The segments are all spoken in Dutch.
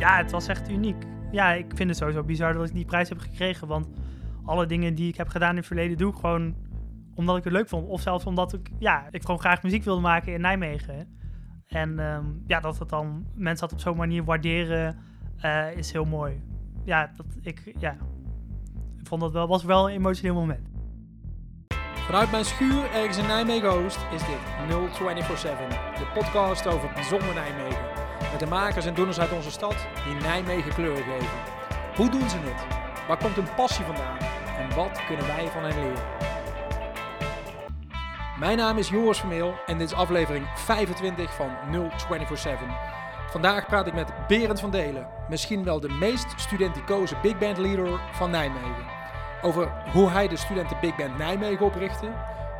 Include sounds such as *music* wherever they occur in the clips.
Ja, het was echt uniek. Ja, ik vind het sowieso bizar dat ik die prijs heb gekregen. Want alle dingen die ik heb gedaan in het verleden doe ik gewoon omdat ik het leuk vond. Of zelfs omdat ik, ja, ik gewoon graag muziek wilde maken in Nijmegen. En ehm, ja, dat het dan mensen dat op zo'n manier waarderen, eh, is heel mooi. Ja, dat ik, ja, ik vond dat wel, was wel een emotioneel moment. Vanuit mijn schuur ergens in Nijmegen-Oost is dit 0247, de podcast over bijzonder Nijmegen. De makers en doeners uit onze stad die Nijmegen kleur geven. Hoe doen ze het? Waar komt hun passie vandaan? En wat kunnen wij van hen leren? Mijn naam is Joris Vermeel en dit is aflevering 25 van 0247. Vandaag praat ik met Berend van Delen, misschien wel de meest studenticoze big band leader van Nijmegen. Over hoe hij de studenten Big Band Nijmegen oprichtte.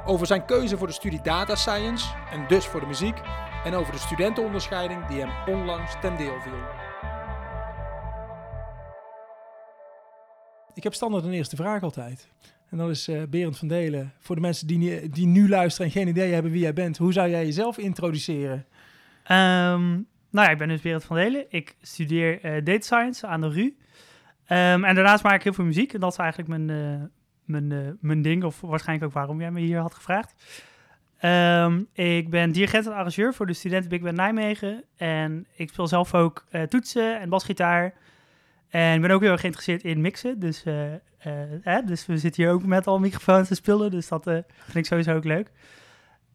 Over zijn keuze voor de studie Data Science en dus voor de muziek. En over de studentenonderscheiding die hem onlangs ten deel viel. Ik heb standaard een eerste vraag altijd. En dat is uh, Berend van Delen. Voor de mensen die, die nu luisteren en geen idee hebben wie jij bent. Hoe zou jij jezelf introduceren? Um, nou ja, ik ben dus Berend van Delen. Ik studeer uh, Data Science aan de RU. Um, en daarnaast maak ik heel veel muziek. En dat is eigenlijk mijn, uh, mijn, uh, mijn ding. Of waarschijnlijk ook waarom jij me hier had gevraagd. Um, ik ben dirigent en arrangeur voor de studenten Big Band Nijmegen. En ik speel zelf ook uh, toetsen en basgitaar. En ben ook heel erg geïnteresseerd in mixen. Dus, hè, dus we zitten hier ook met al microfoons te spelen. Dus dat vind ik sowieso ook leuk.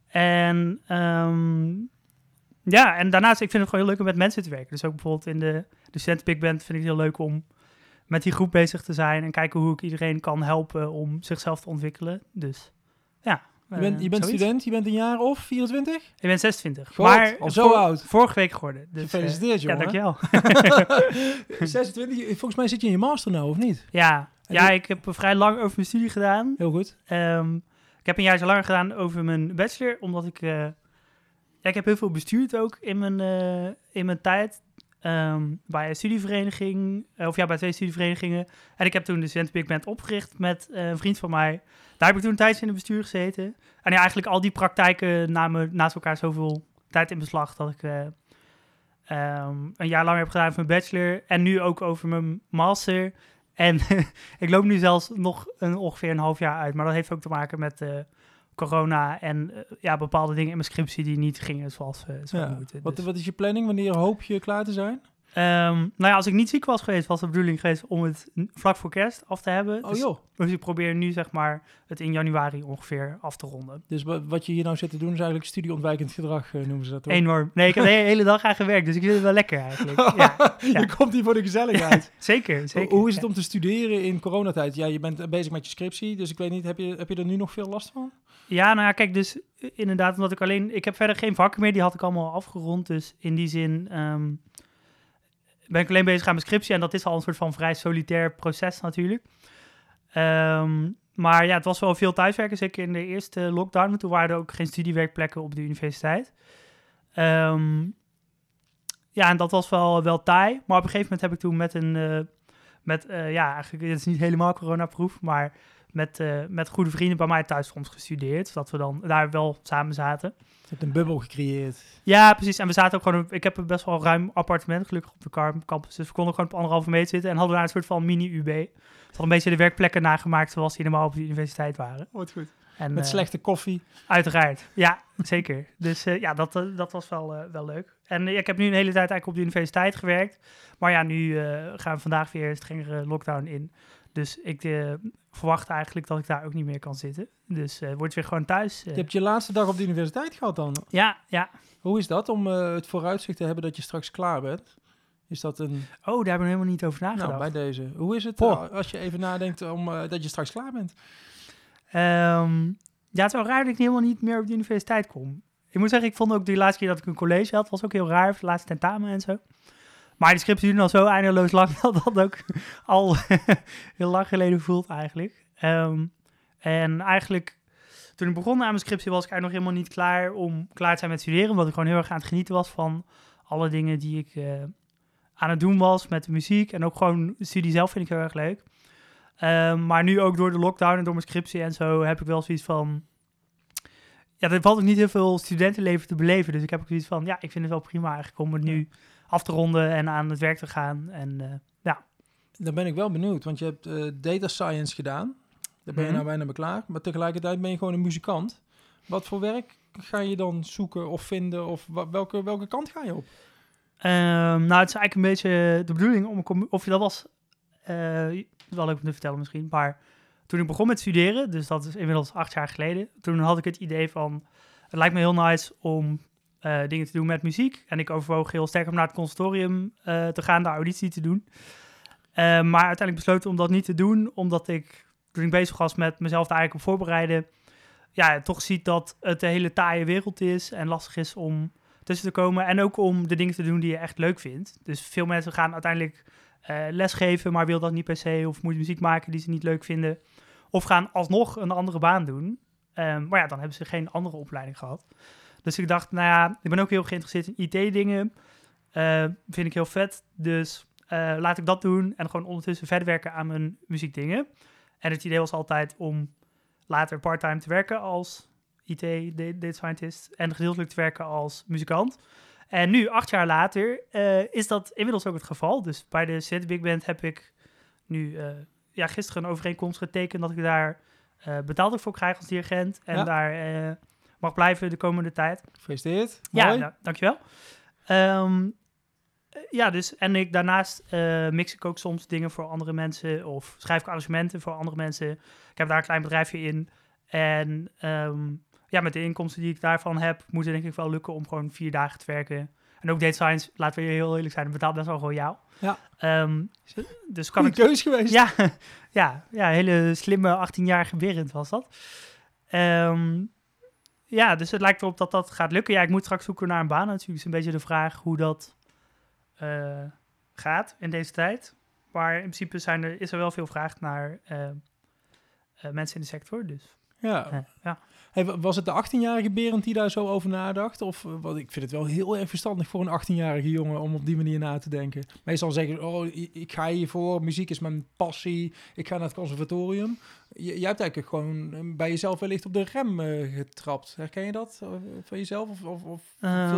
En um, ja, en daarnaast ik vind het gewoon heel leuk om met mensen te werken. Dus ook bijvoorbeeld in de, de studenten Big Band vind ik het heel leuk om met die groep bezig te zijn en kijken hoe ik iedereen kan helpen om zichzelf te ontwikkelen. Dus ja. Je bent, je bent student, je bent een jaar of 24? Ik ben 26. God, maar al zo oud. Vorige week geworden. Dus, Gefeliciteerd, uh, jongen. Ja, dankjewel. *laughs* *laughs* 26, volgens mij zit je in je master nou, of niet? Ja, ja ik heb vrij lang over mijn studie gedaan. Heel goed. Um, ik heb een jaar zo langer gedaan over mijn bachelor, omdat ik... Uh, ja, ik heb heel veel bestuurd ook in mijn, uh, in mijn tijd. Um, bij een studievereniging, of ja, bij twee studieverenigingen. En ik heb toen de Student Big Band opgericht met uh, een vriend van mij. Daar heb ik toen tijdje in het bestuur gezeten. En ja, eigenlijk al die praktijken namen naast elkaar zoveel tijd in beslag dat ik uh, um, een jaar lang heb gedaan voor mijn bachelor. En nu ook over mijn master. En *laughs* ik loop nu zelfs nog een, ongeveer een half jaar uit. Maar dat heeft ook te maken met corona en uh, ja, bepaalde dingen in mijn scriptie die niet gingen zoals uh, ja. moeten. Wat, Dus, wat is je planning? Wanneer hoop je klaar te zijn? um, nou ja, als ik niet ziek was geweest, was de bedoeling geweest om het vlak voor kerst af te hebben. Oh dus, joh. dus ik probeer nu zeg maar het in januari ongeveer af te ronden. Dus wat je hier nou zit te doen is eigenlijk studieontwijkend gedrag, uh, noemen ze dat toch? Enorm. Nee, ik heb de hele dag aan gewerkt, dus ik vind het wel lekker eigenlijk. *laughs* ja, je ja. komt hier voor de gezelligheid. *laughs* zeker, zeker. Hoe is het om te studeren in coronatijd? Ja, je bent bezig met je scriptie, dus ik weet niet, heb je, heb je er nu nog veel last van? Ja, nou ja, kijk, dus inderdaad, omdat ik alleen... Ik heb verder geen vakken meer, die had ik allemaal afgerond. Dus in die zin um, ben ik alleen bezig aan mijn scriptie. En dat is al een soort van vrij solitair proces natuurlijk. Um, maar ja, het was wel veel thuiswerken, zeker in de eerste lockdown. Toen waren er ook geen studiewerkplekken op de universiteit. Um, ja, en dat was wel, wel taai. Maar op een gegeven moment heb ik toen met een... Uh, met, uh, ja, eigenlijk, het is niet helemaal coronaproof, maar met, uh, met goede vrienden bij mij thuis soms gestudeerd. Zodat we dan daar wel samen zaten. Je hebt een bubbel gecreëerd. Ja, precies. En we zaten ook gewoon... Ik heb een best wel ruim appartement, gelukkig op de campus. Dus we konden gewoon op anderhalve meter zitten. En hadden daar een soort van mini-UB. Had een beetje de werkplekken nagemaakt zoals die normaal op de universiteit waren. Wat goed. En, Met uh, slechte koffie. Uiteraard. Ja, zeker. Dus uh, ja, dat, uh, dat was wel, wel leuk. En ik heb nu een hele tijd eigenlijk op de universiteit gewerkt. Maar ja, nu gaan we vandaag weer een strengere lockdown in. Dus ik uh, verwacht eigenlijk dat ik daar ook niet meer kan zitten. Dus uh, word weer gewoon thuis. Je hebt je laatste dag op de universiteit gehad dan? Ja, ja. Hoe is dat om het vooruitzicht te hebben dat je straks klaar bent? Is dat een... Oh, daar hebben we helemaal niet over nagedacht. Nou, bij deze. Hoe is het als je even nadenkt om, dat je straks klaar bent? Um, ja, het is wel raar dat ik helemaal niet meer op de universiteit kom. Ik moet zeggen, ik vond ook die laatste keer dat ik een college had, was ook heel raar. De laatste tentamen en zo. Maar die scriptie duurde al zo eindeloos lang *laughs* dat dat ook al *laughs* heel lang geleden voelt eigenlijk. Um, en eigenlijk, toen ik begon aan mijn scriptie was ik eigenlijk nog helemaal niet klaar om klaar te zijn met studeren. Omdat ik gewoon heel erg aan het genieten was van alle dingen die ik uh, aan het doen was met de muziek. En ook gewoon de studie zelf vind ik heel erg leuk. Um, maar nu ook door de lockdown en door mijn scriptie en zo heb ik wel zoiets van... Ja, er valt ook niet heel veel studentenleven te beleven. Dus ik heb ook zoiets van, ja, ik vind het wel prima eigenlijk om het nu af te ronden en aan het werk te gaan. En eh, Dan ben ik wel benieuwd, want je hebt eh, data science gedaan. Daar ben je Mhm. nou bijna bij klaar. Maar tegelijkertijd ben je gewoon een muzikant. Wat voor werk ga je dan zoeken of vinden? Of welke, welke kant ga je op? Ehm, nou, het is eigenlijk een beetje de bedoeling om of je dat was, eh, wel leuk om te vertellen misschien, maar toen ik begon met studeren, dus dat is inmiddels acht jaar geleden, toen had ik het idee van, het lijkt me heel nice om eh, dingen te doen met muziek. En ik overwoog heel sterk om naar het conservatorium eh, te gaan, de auditie te doen. Eh, maar uiteindelijk besloten om dat niet te doen, omdat ik, toen ik bezig was met mezelf daar eigenlijk op voorbereiden, ja, toch ziet dat het een hele taaie wereld is en lastig is om tussen te komen. En ook om de dingen te doen die je echt leuk vindt. Dus veel mensen gaan uiteindelijk lesgeven, maar wil dat niet per se. Of moet muziek maken die ze niet leuk vinden. Of gaan alsnog een andere baan doen. Ehm, maar ja, dan hebben ze geen andere opleiding gehad. Dus ik dacht, nou ja, ik ben ook heel geïnteresseerd in IT-dingen. Eh, vind ik heel vet. Dus eh, laat ik dat doen en gewoon ondertussen verder werken aan mijn muziekdingen. En het idee was altijd om later part-time te werken als IT, da- data scientist, en gedeeltelijk te werken als muzikant. En nu, acht jaar later, eh, is dat inmiddels ook het geval. Dus bij de City Big Band heb ik nu ja, gisteren een overeenkomst getekend dat ik daar betaald voor krijg als dirigent. En Ja. daar mag blijven de komende tijd. Gefeliciteerd. Ja, Mooi. dankjewel. Ehm, eh, ja, dus en ik, daarnaast eh, mix ik ook soms dingen voor andere mensen of schrijf ik arrangementen voor andere mensen. Ik heb daar een klein bedrijfje in. En ehm, ja, met de inkomsten die ik daarvan heb, moet het denk ik wel lukken om gewoon vier dagen te werken. En ook data science, laten we heel eerlijk zijn, betaalt best wel gewoon jou. Ja. Ehm, dus kan Goeie ik keus geweest. ja, *laughs* ja, ja, hele slimme 18-jarige Berend was dat. Ehm, ja, dus het lijkt erop dat dat gaat lukken. Ja, ik moet straks zoeken naar een baan. Natuurlijk is een beetje de vraag hoe dat eh, gaat in deze tijd. Maar in principe zijn er, is er wel veel vraag naar eh, eh, mensen in de sector. Dus Ja. ja. Hey, was het de 18-jarige Berend die daar zo over nadacht? Of, eh, wat, ik vind het wel heel erg verstandig voor een 18-jarige jongen om op die manier na te denken. Meestal zeggen, oh, ik ga hiervoor, muziek is mijn passie, ik ga naar het conservatorium. J- jij hebt eigenlijk gewoon eh, bij jezelf wellicht op de rem eh, getrapt. Herken je dat van jezelf? Of, of, of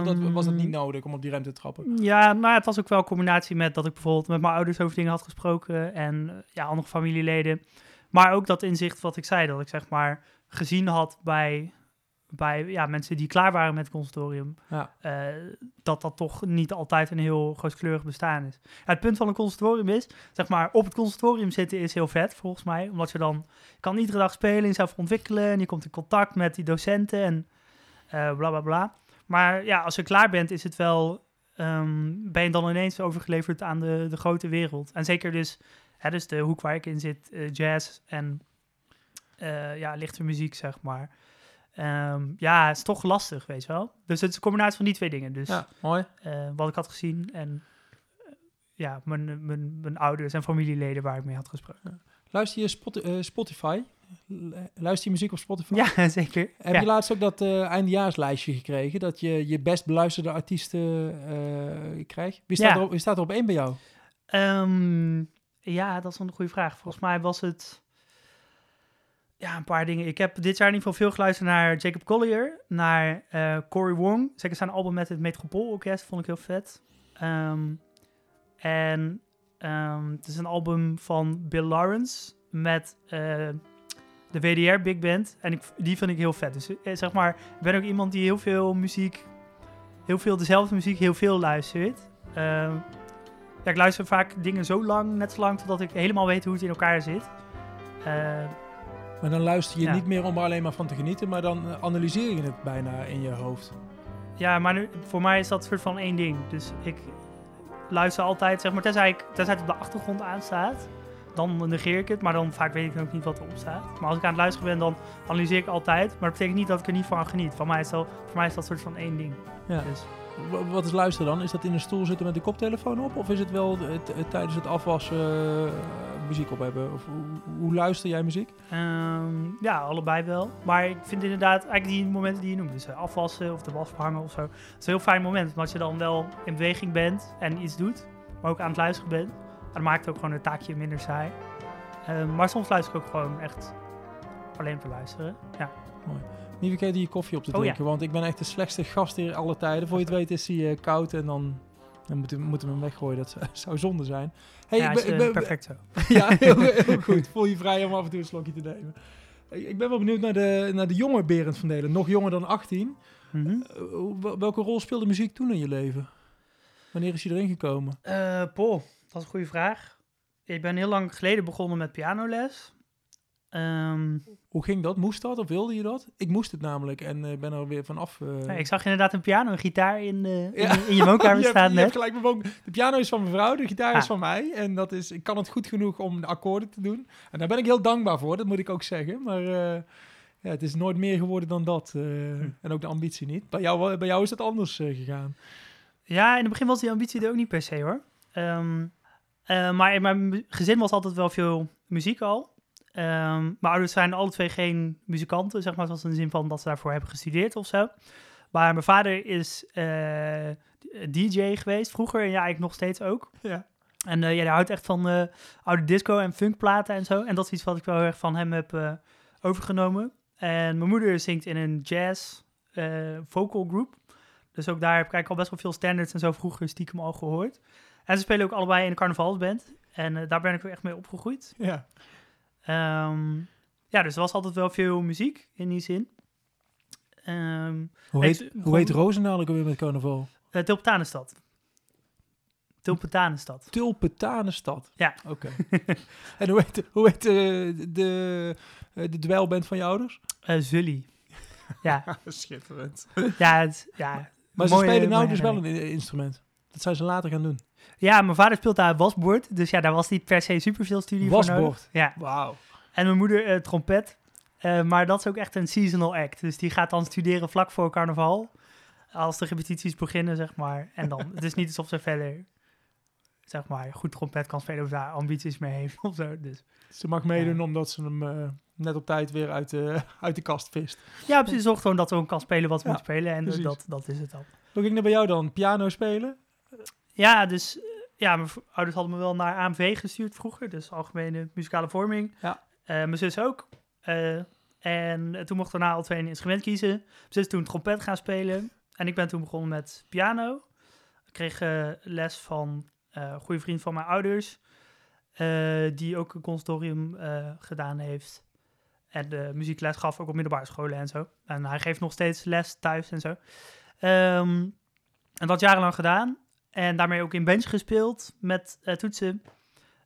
dat, was dat niet Ehm, nodig om op die rem te trappen? Ja, nou, het was ook wel een combinatie met dat ik bijvoorbeeld met mijn ouders over dingen had gesproken en ja, andere familieleden. Maar ook dat inzicht wat ik zei, dat ik zeg maar gezien had bij, bij ja, mensen die klaar waren met het conservatorium, Ja. eh, dat dat toch niet altijd een heel rooskleurig bestaan is. Ja, het punt van een conservatorium is, zeg maar, op het conservatorium zitten is heel vet volgens mij, omdat je dan je kan iedere dag spelen, jezelf ontwikkelen en je komt in contact met die docenten en eh bla bla bla. Maar ja, als je klaar bent, is het wel ehm, ben je dan ineens overgeleverd aan de, de grote wereld. En zeker dus, hè, dus de hoek waar ik in zit, eh, jazz en eh, ja, lichte muziek, zeg maar. Ehm, ja, het is toch lastig, weet je wel. Dus het is een combinatie van die twee dingen. Dus Ja, mooi. eh, wat ik had gezien en eh, ja, mijn, mijn, mijn ouders en familieleden waar ik mee had gesproken. Luister je Spot- Spotify? Luister je muziek op Spotify? Ja, *laughs* zeker. Heb ja. je laatst ook dat eindejaarslijstje gekregen? Dat je je best beluisterde artiesten krijgt? Wie staat, Ja. er, wie staat er op één bij jou? Ehm, ja, dat is een goede vraag. Volgens mij was het ja, een paar dingen. Ik heb dit jaar in ieder geval veel geluisterd naar Jacob Collier, naar eh Cory Wong. Zeker zijn album met het Metropoolorkest vond ik heel vet. Ehm, en ehm, het is een album van Bill Lawrence met eh, de WDR Big Band. En ik, die vind ik heel vet. Dus eh, zeg maar, ik ben ook iemand die heel veel muziek, heel veel dezelfde muziek, heel veel luistert. Ehm, ja, ik luister vaak dingen zo lang, net zo lang, totdat ik helemaal weet hoe het in elkaar zit. Eh, Maar dan luister je Ja. niet meer om er alleen maar van te genieten, maar dan eh, analyseer je het bijna in je hoofd. ja, maar nu, voor mij is dat soort van één ding. Dus ik luister altijd, zeg maar, tenzij, ik, tenzij het op de achtergrond aanstaat, dan negeer ik het. Maar dan vaak weet ik ook niet wat erop staat. Maar als ik aan het luisteren ben, dan analyseer ik altijd. Maar dat betekent niet dat ik er niet van geniet. Van mij is dat, voor mij is dat soort van één ding. Ja. Dus, wat is luisteren dan? Is dat in een stoel zitten met de koptelefoon op? Of is het wel het, het- tijdens het afwassen eh, muziek op hebben? Of hoe, hoe luister jij muziek? Ehm, ja, allebei wel. Maar ik vind inderdaad eigenlijk die momenten die je noemt, dus eh, afwassen of de was verhangen of zo, dat is een heel fijn moment. Omdat je dan wel in beweging bent en iets doet, maar ook aan het luisteren bent. En dan maakt het ook gewoon een taakje minder saai. Ehm, maar soms luister ik ook gewoon echt alleen te luisteren. Ja. Niet vergeten je koffie op te Oh, ja. drinken, want ik ben echt de slechtste gast hier alle tijden. Voor je het weet is hij eh, koud en dan Dan moeten, moeten we hem weggooien. Dat zou- *laughs* zonde zijn. Hey, ja, ik is, ik eh, ben- perfect zo. *laughs* ja, heel, *laughs* heel goed. Voel je vrij om af en toe een slokje te nemen. Ik ben wel benieuwd naar de, naar de jonge Berend van Delen. Nog jonger dan 18. Mhm. Eh, welke rol speelde muziek toen in je leven? Wanneer is je erin gekomen? Paul, dat is een goede vraag. Ik ben heel lang geleden begonnen met pianoles. Ehm, Hoe ging dat? Moest dat of wilde je dat? Ik moest het namelijk en eh, ben er weer van af. eh. ja, ik zag inderdaad een piano en gitaar in, eh, in, Ja. je- in je woonkamer *laughs* je staan je hebt net. gelijk mijn woon- De piano is van mijn vrouw, de gitaar is Ah. van mij. En dat is, ik kan het goed genoeg om de akkoorden te doen. En daar ben ik heel dankbaar voor, dat moet ik ook zeggen. Maar ja, het is nooit meer geworden dan dat. Hm. En ook de ambitie niet. Bij jou, bij jou is het anders gegaan. Ja, in het begin was die ambitie er ook niet per se hoor. Ehm, eh, maar in mijn gezin was altijd wel veel muziek al. Ehm, mijn ouders zijn alle twee geen muzikanten, zeg maar, zoals in de zin van dat ze daarvoor hebben gestudeerd of zo. Maar mijn vader is eh, DJ geweest vroeger en ja, eigenlijk nog steeds ook. Ja. En eh, ja, hij houdt echt van eh, oude disco en funkplaten en zo. En dat is iets wat ik wel heel erg van hem heb overgenomen. En mijn moeder zingt in een jazz vocal group. Dus ook daar heb ik eigenlijk al best wel veel standards en zo vroeger stiekem al gehoord. En ze spelen ook allebei in een carnavalsband. En daar ben ik echt mee opgegroeid. Ja. Ehm, ja, dus er was altijd wel veel muziek in die zin. Ehm Hoe Ik- heet, gewoon- hoe heet Roosendaal ook weer met carnaval? uh, Tulpentanenstad. Tulpentanenstad. Tulpentanenstad. Ja. Oké. *laughs* en hoe heet, hoe heet eh, de, eh, de dweilband van je ouders? Eh Zully. Ja, *laughs* Schitterend. ja, het, ja. Maar ze mooie- spelen nou dus wel een instrument. Dat zijn ze later gaan doen. Ja, mijn vader speelt daar wasbord. Dus ja, daar was niet per se superveel studie voor nodig. Wasbord. Ja. Wauw. En mijn moeder eh, trompet. Eh, maar dat is ook echt een seasonal act. Dus die gaat dan studeren vlak voor carnaval. Als de repetities beginnen, zeg maar. En dan, het is niet alsof ze verder, zeg maar, goed trompet kan spelen of daar ambities mee heeft *laughs* of zo. Dus Ze mag meedoen omdat ze hem eh, net op tijd weer uit de, *laughs* uit de kast vist. ja, precies. Zorgt gewoon dat ze ook kan spelen wat ze Ja, moet spelen. En precies. dat, dat is het dan. Hoe ging dat bij jou dan? Piano spelen? Ja, dus eh, ja, mijn ouders hadden me wel naar AMV gestuurd vroeger. Dus algemene muzikale vorming. Ja. Eh, mijn zus ook. Eh, en toen mochten we na al twee een instrument kiezen. Mijn zus toen trompet gaan spelen. En ik ben toen begonnen met piano. Ik kreeg les van een goede vriend van mijn ouders. die ook een conservatorium eh, gedaan heeft. En de muziekles gaf ook op middelbare scholen en zo. En hij geeft nog steeds les thuis en zo. Ehm, en dat jarenlang gedaan. En daarmee ook in bench gespeeld met eh, toetsen.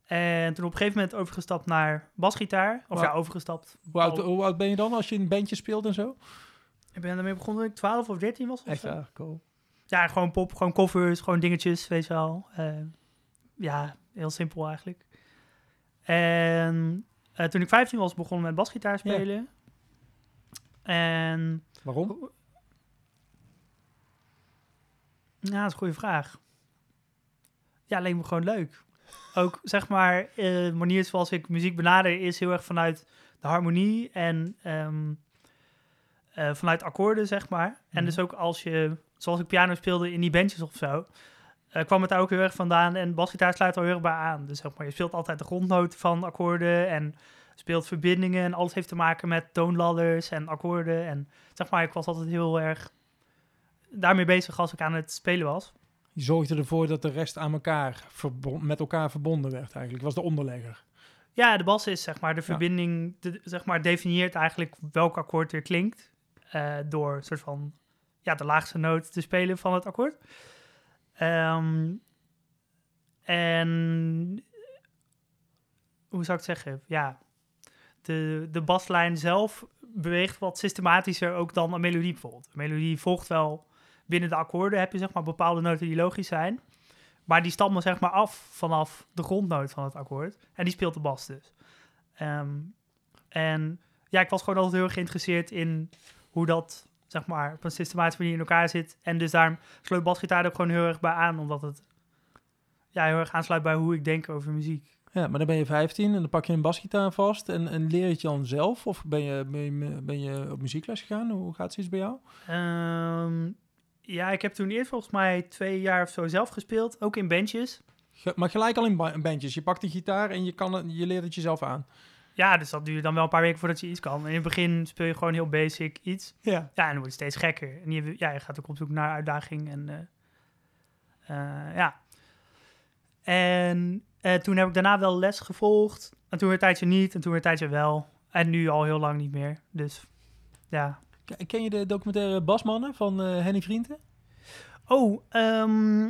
En toen op een gegeven moment overgestapt naar basgitaar. Of ja, overgestapt. Hoe oud, hoe oud ben je dan als je in een bandje speelt en zo? Ik ben ermee begonnen toen ik 12 of 13 was. Of zo. ja, cool. Ja, gewoon pop, gewoon covers, gewoon dingetjes, weet je wel. Eh, ja, heel simpel eigenlijk. En eh, toen ik 15 was, begonnen met basgitaar Ja. spelen. En Waarom? Ja, dat is een goede vraag. Ja, leek me gewoon leuk. Ook zeg maar, eh, de manier zoals ik muziek benader is heel erg vanuit de harmonie en ehm, eh, vanuit akkoorden, zeg maar. En Mhm. dus ook als je, zoals ik piano speelde in die bandjes of zo, eh, kwam het daar ook heel erg vandaan. En basgitaar sluit er heel erg bij aan. Dus zeg maar, je speelt altijd de grondnoot van akkoorden en speelt verbindingen en alles heeft te maken met toonladders en akkoorden. En zeg maar, ik was altijd heel erg daarmee bezig als ik aan het spelen was. Je zorgde ervoor dat de rest aan elkaar met elkaar verbonden werd eigenlijk. Was de onderlegger. Ja, de bas is zeg maar de verbinding, de, zeg maar definieert eigenlijk welk akkoord er klinkt. eh, door een soort van ja, de laagste noot te spelen van het akkoord. Ehm, en hoe zou ik het zeggen? Ja, de, de baslijn zelf beweegt wat systematischer ook dan een melodie bijvoorbeeld. Een melodie volgt wel binnen de akkoorden, heb je zeg maar bepaalde noten die logisch zijn. Maar die stammen zeg maar af vanaf de grondnoot van het akkoord. En die speelt de bas dus. Ehm, en ja, ik was gewoon altijd heel erg geïnteresseerd in hoe dat zeg maar op een systematische manier in elkaar zit. En dus daarom sloot basgitaar er ook gewoon heel erg bij aan, omdat het ja, heel erg aansluit bij hoe ik denk over muziek. Ja, maar dan ben je 15 en dan pak je een basgitaar vast en, en leer je het dan zelf? Of ben je, ben, je, ben je op muziekles gegaan? Hoe gaat zoiets bij jou? Ehm, ja, ik heb toen eerst volgens mij twee jaar of zo zelf gespeeld, ook in bandjes. Ge- maar gelijk al in ba- bandjes. Je pakt de gitaar en je, kan je leert het jezelf aan. Ja, dus dat duurde dan wel een paar weken voordat je iets kan. In het begin speel je gewoon heel basic iets. Ja. Ja, en dan wordt het steeds gekker. En je, ja, je gaat ook op zoek naar uitdaging. En, eh, Eh, ja. En eh, toen heb ik daarna wel les gevolgd. En toen weer een tijdje niet. En toen weer een tijdje wel. En nu al heel lang niet meer. Dus ja. Ken- je de documentaire Basmannen van eh, Henny Vrienden? Oh, ehm,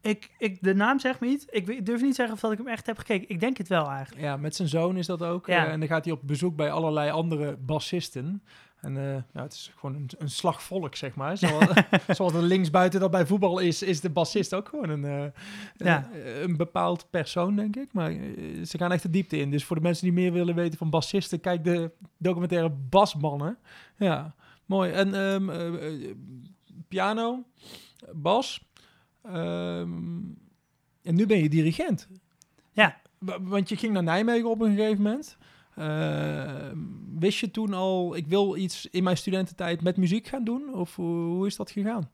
ik, ik, de naam zegt me niet. Ik, durf niet te zeggen of dat ik hem echt heb gekeken. Ik denk het wel eigenlijk. Ja, met zijn zoon is dat ook. Ja. Eh, en dan gaat hij op bezoek bij allerlei andere bassisten. En eh, ja, het is gewoon een, een slagvolk, zeg maar. Zoals, *laughs* *laughs* zoals er linksbuiten dat bij voetbal is, is de bassist ook gewoon een, eh, Ja. een, een bepaald persoon, denk ik. Maar eh, ze gaan echt de diepte in. Dus voor de mensen die meer willen weten van bassisten, kijk de documentaire Basmannen. Ja, mooi. En ehm, eh, eh, piano, bas. ehm, en nu ben je dirigent. Ja. Wa- Want je ging naar Nijmegen op een gegeven moment. Eh, wist je toen al, ik wil iets in mijn studententijd met muziek gaan doen? Of hoe, is dat gegaan?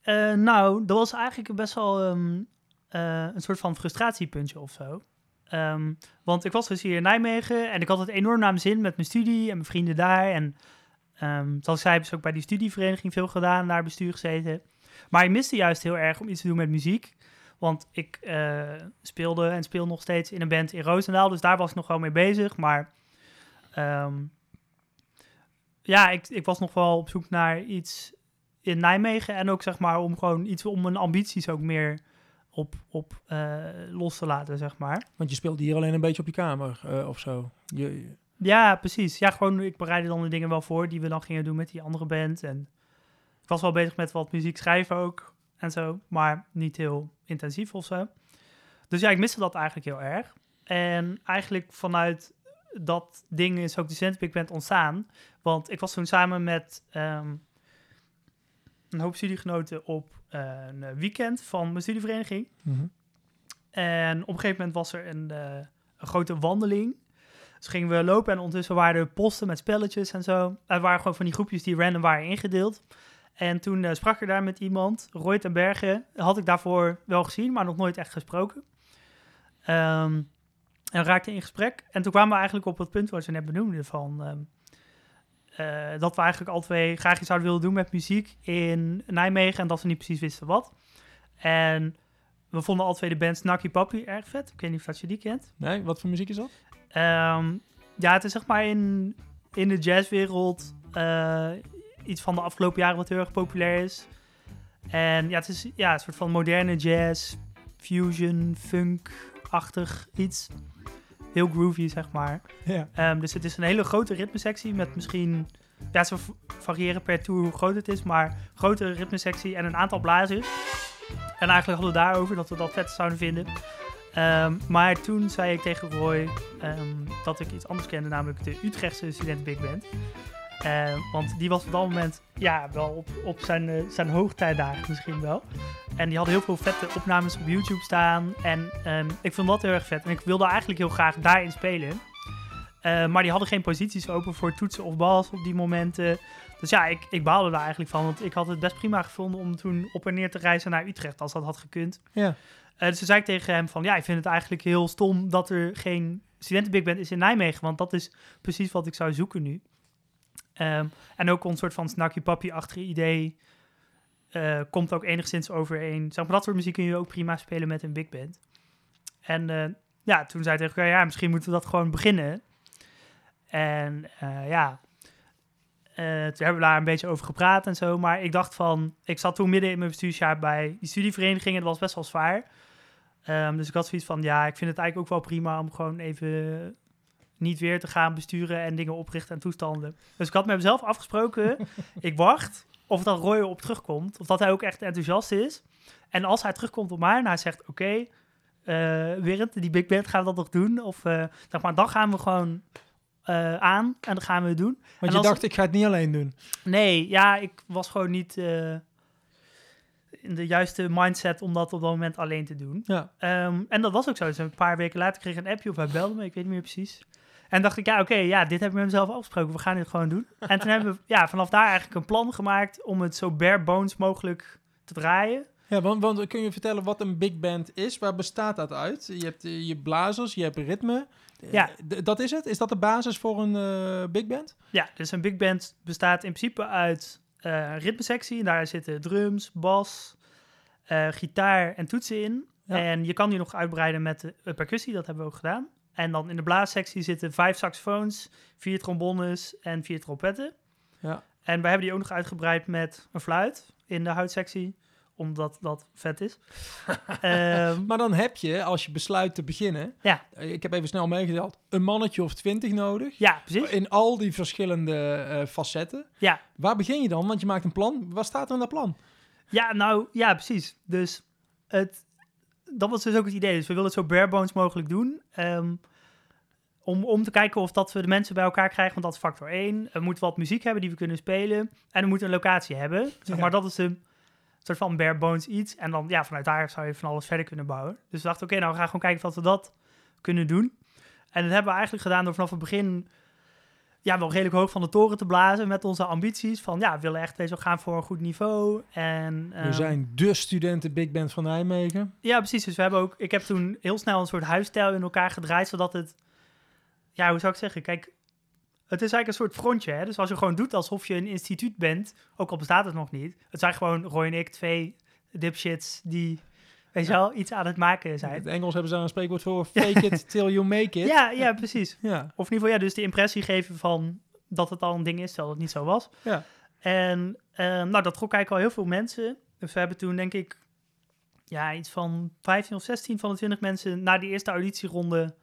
Eh, nou, dat was eigenlijk best wel ehm, eh, een soort van frustratiepuntje of zo. Ehm, want ik was dus hier in Nijmegen en ik had het enorm naar mijn zin met mijn studie en mijn vrienden daar. En ehm zoals ik zei, heb ik ook bij die studievereniging veel gedaan, daar bestuur gezeten. Maar ik miste juist heel erg om iets te doen met muziek. Want ik eh, speelde en speel nog steeds in een band in Roosendaal, dus daar was ik nog wel mee bezig. Maar ehm, ja, ik, ik was nog wel op zoek naar iets in Nijmegen. En ook zeg maar om gewoon iets om mijn ambities ook meer op, op eh, los te laten, zeg maar. Want je speelde hier alleen een beetje op je kamer eh, of zo. Je, je- Ja, precies. Ja, gewoon, ik bereidde dan de dingen wel voor die we dan gingen doen met die andere band. En ik was wel bezig met wat muziek schrijven ook en zo, maar niet heel intensief of zo. Dus ja, ik miste dat eigenlijk heel erg. En eigenlijk vanuit dat ding is ook de Big Band ontstaan. Want ik was toen samen met ehm, een hoop studiegenoten op eh, een weekend van mijn studievereniging. Mhm. En op een gegeven moment was er een, eh, een grote wandeling. Dus gingen we lopen en ondertussen waren er posten met spelletjes en zo. Er waren gewoon van die groepjes die random waren ingedeeld. En toen eh, sprak ik daar met iemand, Roy ten Bergen. Had ik daarvoor wel gezien, maar nog nooit echt gesproken. Ehm, en we raakten in gesprek. En toen kwamen we eigenlijk op het punt wat je net benoemde van... ehm, eh, dat we eigenlijk al twee graag iets zouden willen doen met muziek in Nijmegen. En dat we niet precies wisten wat. En we vonden al twee de band Snacky Papi erg vet. Ik weet niet of dat je die kent. Nee, wat voor muziek is dat? Ehm, ja, het is zeg maar in, in de jazzwereld eh, iets van de afgelopen jaren wat heel erg populair is. En ja, het is ja, een soort van moderne jazz, fusion, funk-achtig iets. Heel groovy, zeg maar. Ja. Ehm, dus het is een hele grote ritmesectie met misschien... Ja, ze variëren per tour hoe groot het is, maar grote ritmesectie en een aantal blazers. En eigenlijk hadden we daarover dat we dat vet zouden vinden. Ehm, maar toen zei ik tegen Roy ehm, dat ik iets anders kende, namelijk de Utrechtse Student Big Band. Ehm, want die was op dat moment ja, wel op, op zijn, eh, zijn hoogtijdagen misschien wel. En die hadden heel veel vette opnames op YouTube staan. En ehm, ik vond dat heel erg vet. En ik wilde eigenlijk heel graag daarin spelen. Eh, maar die hadden geen posities open voor toetsen of bas op die momenten. Dus ja, ik, ik baalde daar eigenlijk van. Want ik had het best prima gevonden om toen op en neer te reizen naar Utrecht, als dat had gekund. Ja. Eh, dus toen zei ik tegen hem van, ja, ik vind het eigenlijk heel stom dat er geen studentenbig band is in Nijmegen. Want dat is precies wat ik zou zoeken nu. Ehm, en ook ons soort van snakje papi-achtige idee eh, komt ook enigszins overeen. Zeg maar, dat soort muziek kun je ook prima spelen met een big band. En eh, ja, toen zei hij tegen elkaar, ja, misschien moeten we dat gewoon beginnen. En eh, ja, toen hebben we daar een beetje over gepraat en zo. Maar ik dacht van, ik zat toen midden in mijn bestuursjaar bij die studievereniging en dat was best wel zwaar. Ehm, dus ik had zoiets van, ja, ik vind het eigenlijk ook wel prima om gewoon even niet weer te gaan besturen en dingen oprichten en toestanden. Dus ik had met mezelf afgesproken, *laughs* ik wacht of dat Roy op terugkomt. Of dat hij ook echt enthousiast is. En als hij terugkomt op mij en hij zegt, oké, eh Berend, die big band gaan we dat nog doen? Of eh, zeg maar, dan gaan we gewoon eh, aan en dan gaan we het doen. Want En je dacht, ik ga het niet alleen doen. Nee, ja, ik was gewoon niet in de juiste mindset om dat op dat moment alleen te doen. Ja. Ehm, en dat was ook zo. Dus een paar weken later kreeg ik een appje of hij belde me, ik weet niet meer precies. En dacht ik, ja, oké, ja, dit heb ik met mezelf afgesproken. We gaan dit gewoon doen. En toen hebben we ja, vanaf daar eigenlijk een plan gemaakt om het zo bare bones mogelijk te draaien. Ja, want, want kun je vertellen wat een big band is? Waar bestaat dat uit? Je hebt eh, je blazers, je hebt ritme. Eh, Ja. dat is het? Is dat de basis voor een eh, big band? Ja, dus een big band bestaat in principe uit eh ritmesectie. En daar zitten drums, bas, gitaar en toetsen in. Ja. En je kan die nog uitbreiden met de percussie, dat hebben we ook gedaan. En dan in de blaassectie zitten vijf saxofoons, vier trombones en vier trompetten. Ja. En wij hebben die ook nog uitgebreid met een fluit in de houtsectie, omdat dat vet is. *laughs* Ehm, Maar dan heb je, als je besluit te beginnen, Ja. eh, ik heb even snel meegeteld, een mannetje of twintig nodig. ja, precies. In al die verschillende eh, facetten. Ja. Waar begin je dan? Want je maakt een plan. Wat staat er in dat plan? Ja, nou, ja, precies. Dus het, dat was dus ook het idee. Dus we willen het zo bare bones mogelijk doen. ehm, om, om te kijken of dat we de mensen bij elkaar krijgen. Want dat is factor 1. We moeten wat muziek hebben die we kunnen spelen. En we moeten een locatie hebben. Zeg Ja. maar, dat is een soort van bare bones iets. En dan, ja, vanuit daar zou je van alles verder kunnen bouwen. Dus we dachten, oké, nou, we gaan gewoon kijken of we dat kunnen doen. En dat hebben we eigenlijk gedaan door vanaf het begin... Ja, wel redelijk hoog van de toren te blazen met onze ambities. Van ja, we willen echt deze gaan voor een goed niveau. En, We ehm, zijn de studenten Big Band van Nijmegen. ja, precies. Dus we hebben ook. Ik heb toen heel snel een soort huisstijl in elkaar gedraaid, zodat het. Ja, hoe zou ik zeggen? Kijk, het is eigenlijk een soort frontje. Hè? Dus als je gewoon doet alsof je een instituut bent, ook al bestaat het nog niet. Het zijn gewoon Roy en ik, twee dipshits die, weet je wel, iets aan het maken In zijn. het Engels hebben ze daar een spreekwoord voor. Fake it till you make it. Ja, ja, precies. Ja. Of in ieder geval, ja, dus de impressie geven van dat het al een ding is, terwijl het niet zo was. Ja. En eh, nou, dat trok eigenlijk al heel veel mensen. Dus we hebben toen, denk ik, ja, iets van 15 of 16 van de 20 mensen na die eerste auditieronde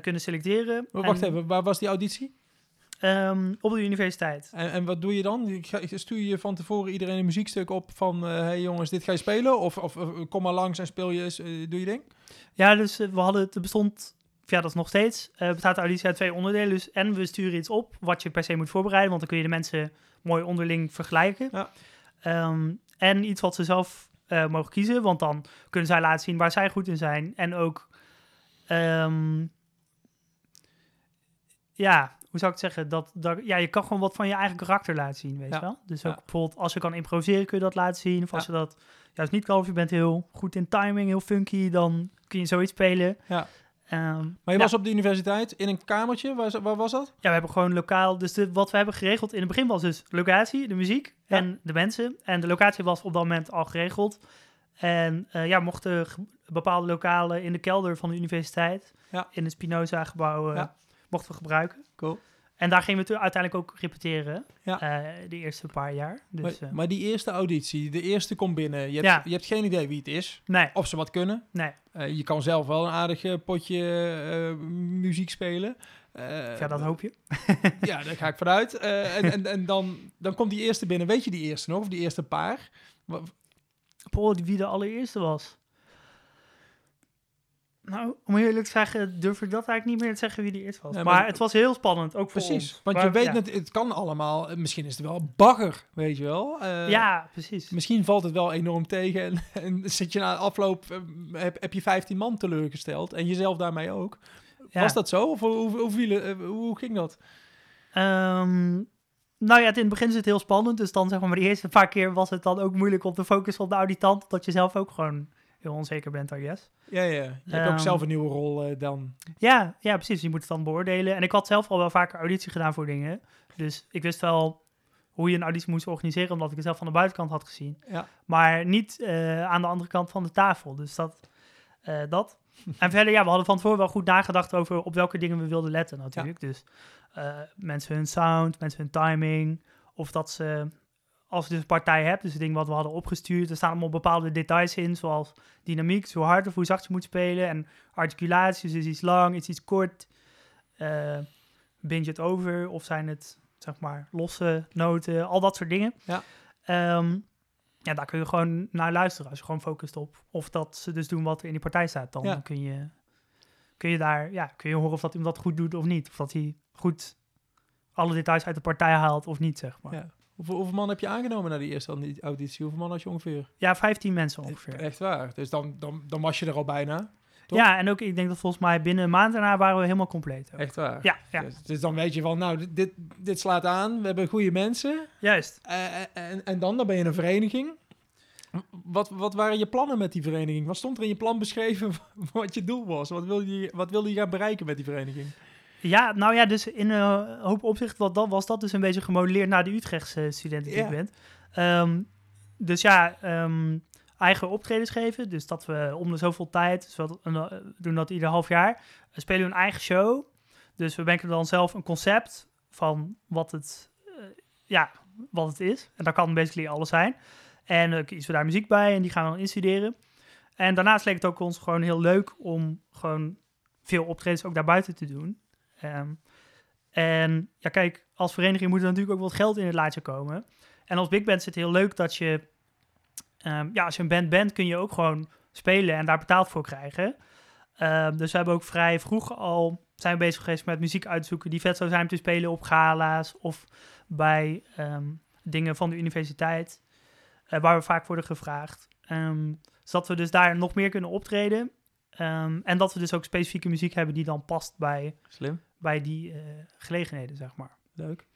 kunnen selecteren. Maar Wacht En, even, waar was die auditie? ehm, op de universiteit. En, en wat doe je dan? Stuur je van tevoren iedereen een muziekstuk op van... Hé hey jongens, dit ga je spelen? Of, of, kom maar langs en speel je, eens, eh, doe je ding? Ja, dus eh, we hadden het bestond, ja, dat is nog steeds, eh, bestaat de auditie uit twee onderdelen. Dus en we sturen iets op wat je per se moet voorbereiden, want dan kun je de mensen mooi onderling vergelijken. Ja. Ehm, en iets wat ze zelf eh, mogen kiezen, want dan kunnen zij laten zien waar zij goed in zijn. En ook, ehm, ja, hoe zou ik het zeggen? Dat, dat, ja, je kan gewoon wat van je eigen karakter laten zien, weet Ja. je wel? Dus Ja. ook bijvoorbeeld als je kan improviseren kun je dat laten zien. Of als je dat juist niet kan of je bent heel goed in timing, heel funky, dan kun je zoiets spelen. Ja. Ehm, Maar je was op de universiteit in een kamertje. Waar, waar was dat? Ja, we hebben gewoon lokaal. Dus de, wat we hebben geregeld in het begin was dus locatie, de muziek en de mensen. En de locatie was op dat moment al geregeld. En eh, ja, mochten bepaalde lokalen in de kelder van de universiteit, Ja. in het Spinoza-gebouw, eh, Ja. Mochten we gebruiken. Cool. En daar gingen we uiteindelijk ook repeteren, Ja. eh, de eerste paar jaar. Dus, maar, eh, maar die eerste auditie, de eerste komt binnen. Je hebt, Ja. je hebt geen idee wie het is. nee, Of ze wat kunnen. nee. Eh, je kan zelf wel een aardig potje muziek spelen. Ja, dat hoop je. *laughs* Ja, daar ga ik vanuit. En en, en dan, dan komt die eerste binnen. Weet je die eerste nog? Of die eerste paar? Paul, wie de allereerste was. Nou, om eerlijk te zeggen, durf ik dat eigenlijk niet meer te zeggen wie die eerst was. Nee, maar, maar- het was heel spannend, ook voor Precies. ons. Want Maar- je weet, ja. net, het kan allemaal. Misschien is het wel bagger, weet je wel. Eh, ja, precies. Misschien valt het wel enorm tegen. En, *laughs* en zit je na de afloop, eh, heb, heb je 15 man teleurgesteld. En jezelf daarmee ook. Ja. Was dat zo? Of hoe, hoe, hoe, eh, hoe ging dat? Ehm, nou ja, het in het begin is het heel spannend. Dus dan zeg maar, maar de eerste paar keer was het dan ook moeilijk om te focussen op de auditant. Dat je zelf ook gewoon heel onzeker bent, I guess. Ja, ja. Je hebt ook Ehm, zelf een nieuwe rol eh, dan. Ja, ja, precies. Je moet het dan beoordelen. En ik had zelf al wel vaker auditie gedaan voor dingen. Dus ik wist wel hoe je een auditie moest organiseren, omdat ik het zelf van de buitenkant had gezien. Ja. Maar niet eh, aan de andere kant van de tafel. Dus dat. eh, dat. *laughs* en verder, ja, we hadden van tevoren wel goed nagedacht over op welke dingen we wilden letten natuurlijk. Dus mensen hun sound, mensen hun timing. Of dat ze, als je dus een partij hebt, dus het ding wat we hadden opgestuurd, er staan allemaal bepaalde details in, zoals dynamiek, hoe hard of hoe zacht je moet spelen. En articulatie, dus is iets lang, is iets kort. eh bind je het over of zijn het, zeg maar, losse noten, al dat soort dingen. Ja. Ehm, ja, daar kun je gewoon naar luisteren als je gewoon focust op of dat ze dus doen wat er in die partij staat. Dan Ja. kun, je, kun je daar, ja, kun je horen of dat iemand dat goed doet of niet. Of dat hij goed alle details uit de partij haalt of niet, zeg maar. Ja. Hoeveel, hoeveel man heb je aangenomen naar die eerste audi- auditie? Hoeveel man had je ongeveer? Ja, 15 mensen ongeveer. Echt waar. Dus dan, dan, dan was je er al bijna. Ja, en ook, ik denk dat volgens mij binnen een maand daarna waren we helemaal compleet. ook. Echt waar. Ja, ja, Dus, dus dan weet je van, nou, dit- dit, dit slaat aan. We hebben goede mensen. juist. Eh, en, en dan, dan ben je een vereniging. Wat, wat waren je plannen met die vereniging? Wat stond er in je plan beschreven *laughs* wat je doel was? Wat wilde je, wat wilde je gaan bereiken met die vereniging? Ja, nou ja, dus in een hoop opzicht wat dat, was dat dus een beetje gemodelleerd naar de Utrechtse studenten die Ja. ik ben. Ehm, dus ja, ehm, eigen optredens geven. Dus dat we om de zoveel tijd, dus we uh, doen dat ieder half jaar, spelen we een eigen show. Dus we bedenken dan zelf een concept van wat het, uh, ja, wat het is. En dat kan basically alles zijn. En dan kiezen we daar muziek bij en die gaan we dan instuderen. En daarnaast leek het ook ons gewoon heel leuk om gewoon veel optredens ook daarbuiten te doen. Um, en ja, kijk, als vereniging moet er natuurlijk ook wat geld in het laadje komen. En als big band is het heel leuk dat je, um, ja, als je een band bent, kun je ook gewoon spelen en daar betaald voor krijgen. Um, dus we hebben ook vrij vroeg al zijn we bezig geweest met muziek uitzoeken die vet zou zijn om te spelen op gala's of bij dingen van de universiteit, uh, waar we vaak worden gevraagd. Zodat we dus daar nog meer kunnen optreden. En dat we dus ook specifieke muziek hebben die dan past bij, Slim. Bij die uh, gelegenheden, zeg maar. Leuk.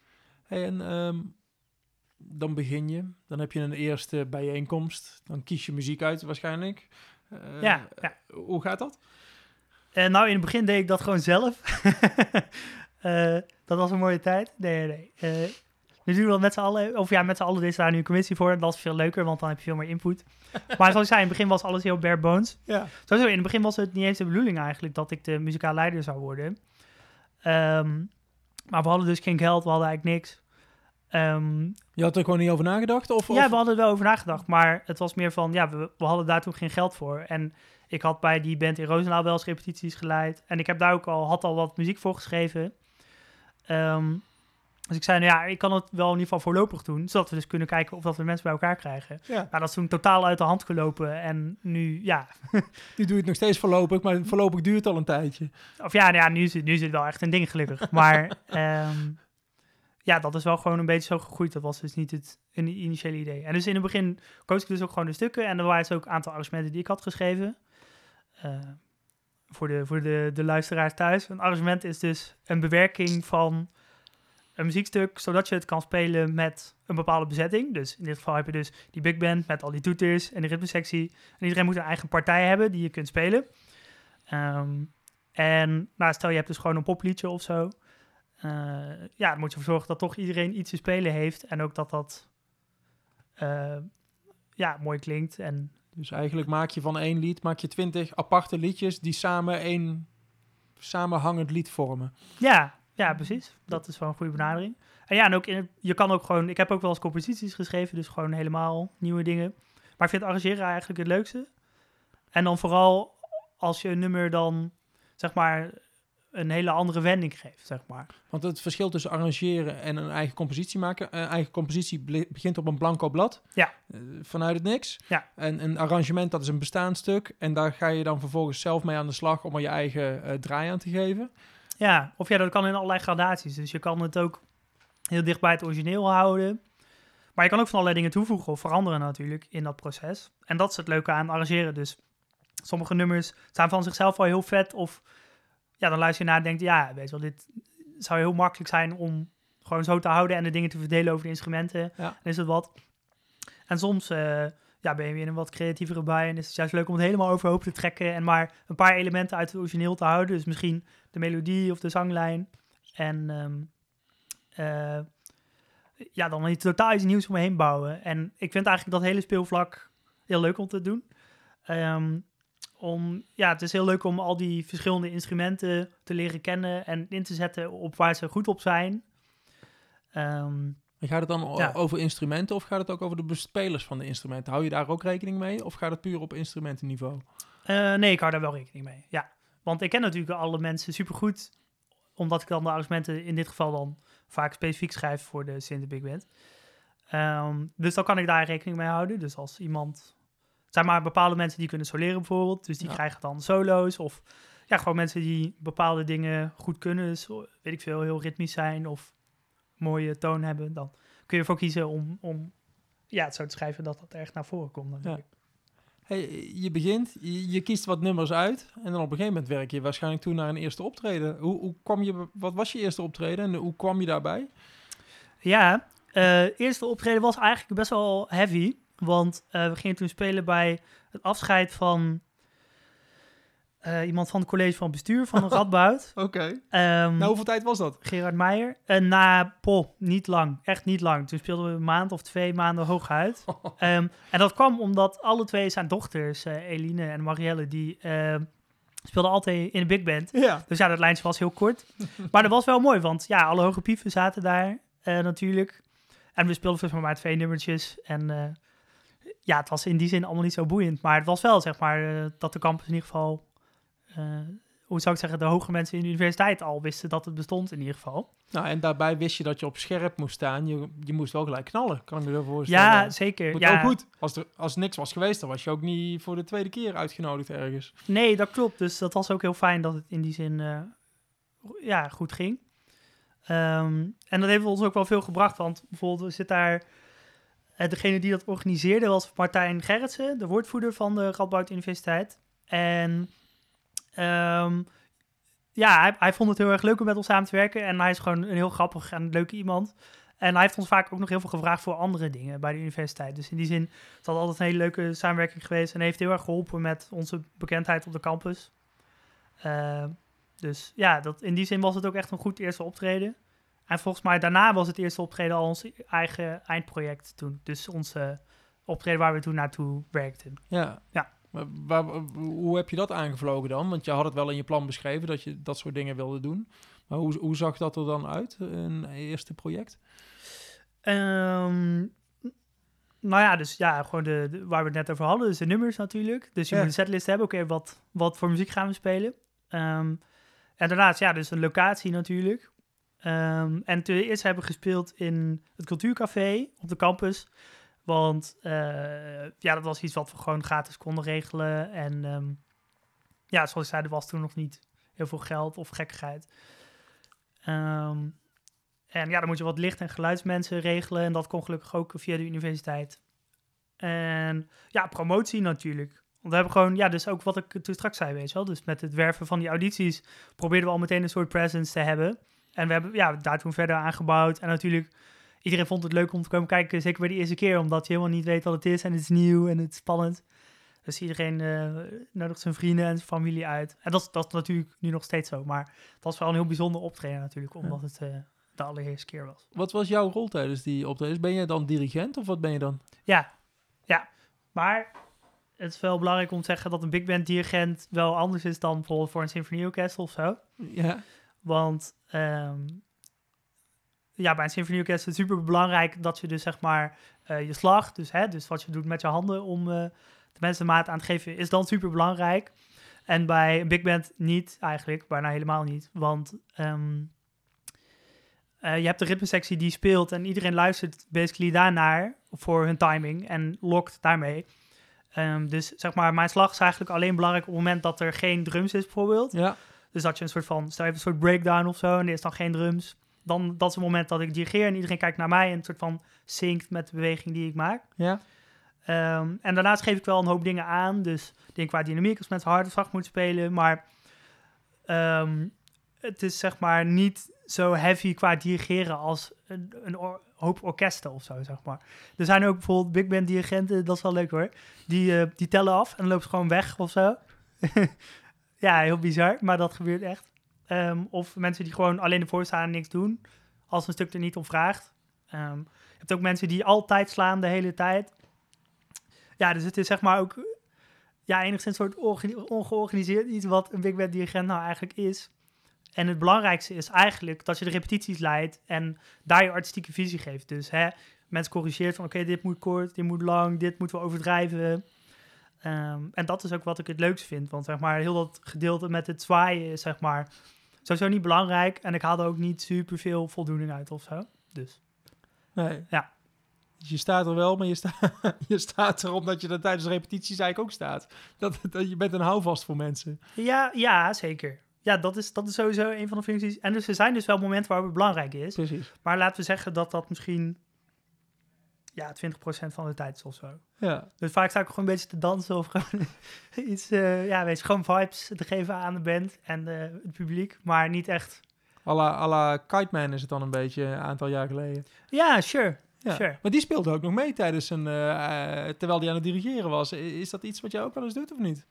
Hey, en um, dan begin je. Dan heb je een eerste bijeenkomst. Dan kies je muziek uit waarschijnlijk. Uh, ja, ja. Hoe gaat dat? Uh, nou, in het begin deed ik dat gewoon zelf. *laughs* dat was een mooie tijd. Nee, nee, nee. Nu doen we dat met z'n allen. Of ja, met z'n allen is daar nu een commissie voor. Dat is veel leuker, want dan heb je veel meer input. *laughs* maar zoals ik zei, in het begin was alles heel bare bones. Ja. Sowieso, in het begin was het niet eens de bedoeling eigenlijk dat ik de muzikaal leider zou worden. Um, maar we hadden dus geen geld, we hadden eigenlijk niks. Um, je had er gewoon niet over nagedacht? Of, ja, of? we hadden er wel over nagedacht. Maar het was meer van, ja, we, we hadden daar toen geen geld voor. En ik had bij die band in Roosendaal wel eens repetities geleid. En ik heb daar ook al, had al wat muziek voor geschreven. Um, dus ik zei, nou ja, ik kan het wel in ieder geval voorlopig doen, zodat we dus kunnen kijken of dat we mensen bij elkaar krijgen. Ja. Nou, dat is toen totaal uit de hand gelopen en nu, ja. *laughs* nu doe je het nog steeds voorlopig, maar voorlopig duurt het al een tijdje. Of ja, nou ja nu, is het, nu is het wel echt een ding gelukkig. *laughs* Maar um, ja, dat is wel gewoon een beetje zo gegroeid. Dat was dus niet het initiële idee. En dus in het begin koos ik dus ook gewoon de stukken en er waren dus ook een aantal arrangementen die ik had geschreven. Uh, voor de, voor de, de luisteraars thuis. Een arrangement is dus een bewerking van een muziekstuk, zodat je het kan spelen met een bepaalde bezetting. Dus in dit geval heb je dus die big band met al die toeters en de ritmesectie. En iedereen moet een eigen partij hebben die je kunt spelen. Um, en nou, stel je hebt dus gewoon een popliedje of zo. Uh, ja, dan moet je ervoor zorgen dat toch iedereen iets te spelen heeft. En ook dat dat uh, ja, mooi klinkt. En dus eigenlijk maak je van één lied, maak je twintig aparte liedjes die samen één samenhangend lied vormen. Ja, ja, precies. Dat is wel een goede benadering. En ja, en ook in je kan ook gewoon... Ik heb ook wel eens composities geschreven, dus gewoon helemaal nieuwe dingen. Maar ik vind arrangeren eigenlijk het leukste. En dan vooral als je een nummer dan, zeg maar, een hele andere wending geeft, zeg maar. Want het verschil tussen arrangeren en een eigen compositie maken... Een eigen compositie begint op een blanco blad. Ja. Uh, vanuit het niks. Ja. En een arrangement, dat is een bestaand stuk. En daar ga je dan vervolgens zelf mee aan de slag om er je eigen uh, draai aan te geven. Ja, of ja, dat kan in allerlei gradaties. Dus je kan het ook heel dicht bij het origineel houden. Maar je kan ook van allerlei dingen toevoegen of veranderen natuurlijk in dat proces. En dat is het leuke aan arrangeren. Dus sommige nummers zijn van zichzelf al heel vet. Of ja, dan luister je naar en denkt, ja, weet je wel, dit zou heel makkelijk zijn om gewoon zo te houden en de dingen te verdelen over de instrumenten. Ja. Dan is het wat. En soms uh, ja, ben je weer een wat creatievere bij. En is het juist leuk om het helemaal overhoop te trekken. En maar een paar elementen uit het origineel te houden. Dus misschien de melodie of de zanglijn. En um, uh, ja, dan iets totaal iets nieuws omheen bouwen. En ik vind eigenlijk dat hele speelvlak heel leuk om te doen. Um, om, ja, het is heel leuk om al die verschillende instrumenten te leren kennen en in te zetten op waar ze goed op zijn. Um, en gaat het dan ja. over instrumenten of gaat het ook over de bespelers van de instrumenten? Hou je daar ook rekening mee of gaat het puur op instrumentenniveau? Uh, nee, ik hou daar wel rekening mee, ja. Want ik ken natuurlijk alle mensen supergoed, omdat ik dan de arrangementen in dit geval dan vaak specifiek schrijf voor de Sint Big Band. Um, dus dan kan ik daar rekening mee houden. Dus als iemand, zijn maar bepaalde mensen die kunnen soleren bijvoorbeeld, dus die ja. krijgen dan solo's of ja, gewoon mensen die bepaalde dingen goed kunnen, dus weet ik veel, heel ritmisch zijn of mooie toon hebben, dan kun je ervoor kiezen om, om ja, het zo te schrijven dat dat echt naar voren komt. Ja. Hey, je begint, je, je, kiest wat nummers uit en dan op een gegeven moment werk je waarschijnlijk toe naar een eerste optreden. Hoe, hoe kwam je, wat was je eerste optreden en hoe kwam je daarbij? Ja, uh, eerste optreden was eigenlijk best wel heavy, want uh, we gingen toen spelen bij het afscheid van eh, iemand van het college van bestuur van de *laughs* Radboud. Oké. Ehm, Nou, hoeveel tijd was dat? Gerard Meijer. En na, poh, niet lang. Echt niet lang. Toen speelden we een maand of twee maanden hooguit. *laughs* Ehm en dat kwam omdat alle twee zijn dochters, eh, Eline en Marielle, die ehm, speelden altijd in de big band. Ja. Dus ja, dat lijntje was heel kort. *laughs* maar dat was wel mooi, want ja, alle hoge pieven zaten daar eh, natuurlijk. En we speelden volgens mij maar twee nummertjes. En eh, ja, het was in die zin allemaal niet zo boeiend. Maar het was wel, zeg maar, eh, dat de campus in ieder geval... eh, hoe zou ik zeggen, de hoge mensen in de universiteit al wisten dat het bestond in ieder geval. Nou, en daarbij wist je dat je op scherp moest staan. Je, je moest wel gelijk knallen, kan ik me voorstellen. Ja, zeker. Ja. ook goed. Als er als niks was geweest, dan was je ook niet voor de tweede keer uitgenodigd ergens. Nee, dat klopt. Dus dat was ook heel fijn dat het in die zin eh, ja, goed ging. Ehm, en dat heeft ons ook wel veel gebracht. Want bijvoorbeeld zit daar... eh, degene die dat organiseerde was Martijn Gerritsen, de woordvoerder van de Radboud Universiteit. En ehm, ja, hij, hij vond het heel erg leuk om met ons samen te werken. En hij is gewoon een heel grappig en leuke iemand. En hij heeft ons vaak ook nog heel veel gevraagd voor andere dingen bij de universiteit. Dus in die zin is dat altijd een hele leuke samenwerking geweest. En heeft heel erg geholpen met onze bekendheid op de campus. Eh, dus ja, dat, in die zin was het ook echt een goed eerste optreden. En volgens mij daarna was het eerste optreden al ons eigen eindproject toen. Dus onze optreden waar we toen naartoe werkten. Ja. Ja. Waar, hoe heb je dat aangevlogen dan? Want je had het wel in je plan beschreven dat je dat soort dingen wilde doen. Maar hoe, hoe zag dat er dan uit, een eerste project? Ehm, nou ja, dus ja, gewoon de, de- waar we het net over hadden, dus de nummers natuurlijk. Dus je Ja. moet een setlist hebben, oké, wat, wat voor muziek gaan we spelen? Ehm, en daarnaast, ja, dus een locatie natuurlijk. Ehm, en toen eerst hebben we gespeeld in het Cultuurcafé op de campus. Want eh, ja, dat was iets wat we gewoon gratis konden regelen. En ehm, ja, zoals ik zei, er was toen nog niet heel veel geld of gekkigheid. Ehm, en ja, dan moet je wat licht- en geluidsmensen regelen. En dat kon gelukkig ook via de universiteit. En ja, promotie natuurlijk. Want we hebben gewoon, ja, dus ook wat ik toen straks zei, weet je wel. Dus met het werven van die audities probeerden we al meteen een soort presence te hebben. En we hebben ja, daar toen verder aangebouwd. En natuurlijk, iedereen vond het leuk om te komen kijken. Zeker bij de eerste keer, omdat je helemaal niet weet wat het is. En het is nieuw en het is spannend. Dus iedereen eh, nodigt zijn vrienden en zijn familie uit. En dat, is- dat is natuurlijk nu nog steeds zo. Maar het was wel een heel bijzonder optreden natuurlijk, omdat het eh, de allereerste keer was. Wat was jouw rol tijdens die optredens? Ben je dan dirigent of wat ben je dan? Ja, ja. Maar het is wel belangrijk om te zeggen dat een big band dirigent wel anders is dan bijvoorbeeld voor een symfonieorkest of zo. Ja. Want ehm, ja, bij een symfonieorkest is het super belangrijk dat je dus zeg maar eh, je slag, dus, hè, dus wat je doet met je handen om eh, de mensen maat aan te geven, is dan super belangrijk. En bij een big band niet eigenlijk, bijna helemaal niet. Want ehm, eh, je hebt de ritmesectie die speelt en iedereen luistert basically daarnaar voor hun timing en lokt daarmee. Ehm, dus zeg maar, mijn slag is eigenlijk alleen belangrijk op het moment dat er geen drums is bijvoorbeeld. Ja. Dus dat je een soort van, stel even een soort breakdown of zo, en er is dan geen drums. Dan, dat is het moment dat ik dirigeer en iedereen kijkt naar mij en een soort van zinkt met de beweging die ik maak. Ja. Ehm, en daarnaast geef ik wel een hoop dingen aan. Dus denk qua dynamiek als mensen hard of zacht moeten spelen. Maar ehm, het is zeg maar niet zo heavy qua dirigeren als een, een or- hoop orkesten of zo, zeg maar. Er zijn ook bijvoorbeeld big band dirigenten, dat is wel leuk hoor. Die, eh, die tellen af en ze gewoon weg of zo. *laughs* ja, heel bizar, maar dat gebeurt echt. Ehm, of mensen die gewoon alleen ervoor staan niks doen, als een stuk er niet om vraagt. Ehm, je hebt ook mensen die altijd slaan de hele tijd. Ja, dus het is zeg maar ook ja, enigszins een soort organi- ongeorganiseerd iets wat een big band dirigent nou eigenlijk is. En het belangrijkste is eigenlijk dat je de repetities leidt en daar je artistieke visie geeft. Dus hè, mensen corrigeert van oké, dit moet kort, dit moet lang, dit moeten we overdrijven. Ehm, en dat is ook wat ik het leukst vind. Want zeg maar, heel dat gedeelte met het zwaaien is zeg maar sowieso niet belangrijk. En ik haalde ook niet super veel voldoening uit of zo. Dus Nee. Ja. Dus je staat er wel, maar je, sta, *laughs* je staat er omdat je er tijdens de repetities eigenlijk ook staat. Dat, dat, je bent een houvast voor mensen. ja, ja zeker. Ja, dat is, dat is sowieso een van de functies. En dus er zijn dus wel momenten waarop het belangrijk is. Precies. Maar laten we zeggen dat dat misschien ja, 20% van de tijd of zo. Ja. Dus vaak sta ik gewoon een beetje te dansen of gewoon *laughs* iets, eh, ja, weet je, gewoon vibes te geven aan de band en eh, het publiek, maar niet echt. À la, Kite Man is het dan een beetje een aantal jaar geleden. Ja, sure. Ja. Sure. Maar die speelde ook nog mee tijdens een, eh, terwijl hij aan het dirigeren was. Is dat iets wat jij ook wel eens doet of niet?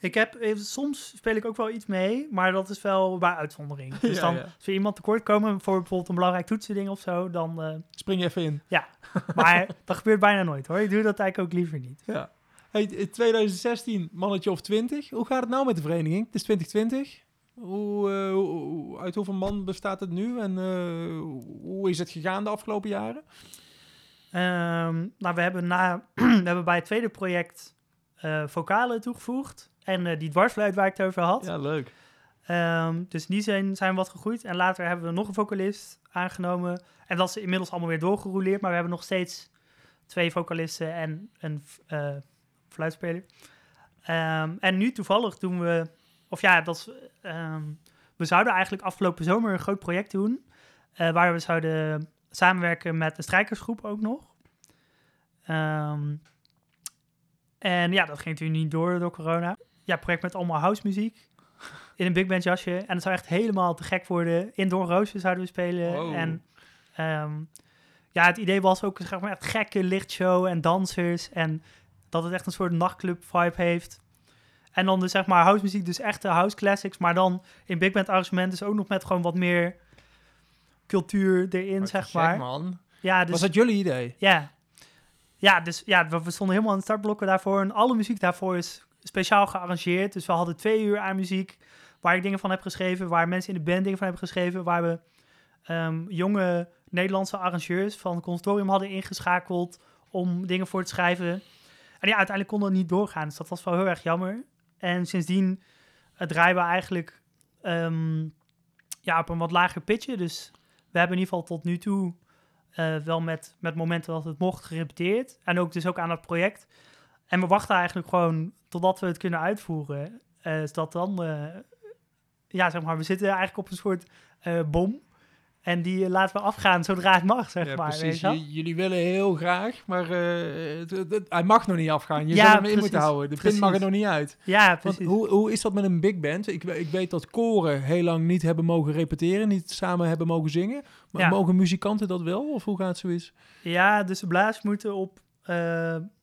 Ik heb, eh, soms speel ik ook wel iets mee, maar dat is wel bij uitzondering. *laughs* Dus Ja, dan, ja. als we iemand tekort komen voor bijvoorbeeld een belangrijk toetsending of zo, dan... eh, Spring je even in. *laughs* maar dat gebeurt bijna nooit hoor. Ik doe dat eigenlijk ook liever niet. Ja. Hey, in 2016, mannetje of 20. Hoe gaat het nou met de vereniging? Het is 2020. Hoe, eh, uit hoeveel man bestaat het nu? En eh, hoe is het gegaan de afgelopen jaren? Ehm, nou, we hebben, na, *clears throat* we hebben bij het tweede project eh, vocalen toegevoegd. En eh, die dwarsfluit waar ik het over had. Ja, leuk. Ehm, dus die zijn, zijn wat gegroeid. En later hebben we nog een vocalist aangenomen. En dat is inmiddels allemaal weer doorgerouleerd. Maar we hebben nog steeds twee vocalisten en een eh, fluitspeler. Ehm, en nu toevallig doen we... Of ja, dat is, ehm, we zouden eigenlijk afgelopen zomer een groot project doen. eh, waar we zouden samenwerken met de strijkersgroep ook nog. En ja, dat ging natuurlijk niet door door corona. Ja, project met allemaal house muziek in een big band jasje. En het zou echt helemaal te gek worden. In Don Roosje zouden we spelen. Wow. En ehm, ja, het idee was ook zeg maar, echt gekke lichtshow en dansers. En dat het echt een soort nachtclub vibe heeft. En dan dus zeg maar house muziek, dus echte house classics. Maar dan in big band arrangement dus ook nog met gewoon wat meer cultuur erin, zeg gek, maar. man. Ja, dus Was dat jullie idee? ja. Ja, dus ja, we, we stonden helemaal aan de startblokken daarvoor. En alle muziek daarvoor is speciaal gearrangeerd. Dus we hadden twee uur aan muziek waar ik dingen van heb geschreven. Waar mensen in de band dingen van hebben geschreven. Waar we ehm, jonge Nederlandse arrangeurs van het consortium hadden ingeschakeld om dingen voor te schrijven. En ja, uiteindelijk kon dat niet doorgaan. Dus dat was wel heel erg jammer. En sindsdien eh, draaien we eigenlijk ehm, ja, op een wat lager pitje. Dus we hebben in ieder geval tot nu toe eh, wel met, met momenten dat het mocht gerepeteerd. En ook dus ook aan het project. En we wachten eigenlijk gewoon totdat we het kunnen uitvoeren. Dus dat dan, eh, ja zeg maar, we zitten eigenlijk op een soort eh, bom. En die laten we afgaan zodra het mag, zeg Ja, maar. weet precies. je wel? J- jullie willen heel graag, maar het- het- hij mag nog niet afgaan. Je Ja, zou hem in moeten houden. De pin mag er nog niet uit. Ja, Want precies. hoe, hoe is dat met een big band? Ik, ik weet dat koren heel lang niet hebben mogen repeteren, niet samen hebben mogen zingen. Maar Ja. mogen muzikanten dat wel? Of hoe gaat zoiets? Ja, dus de blaas moeten op,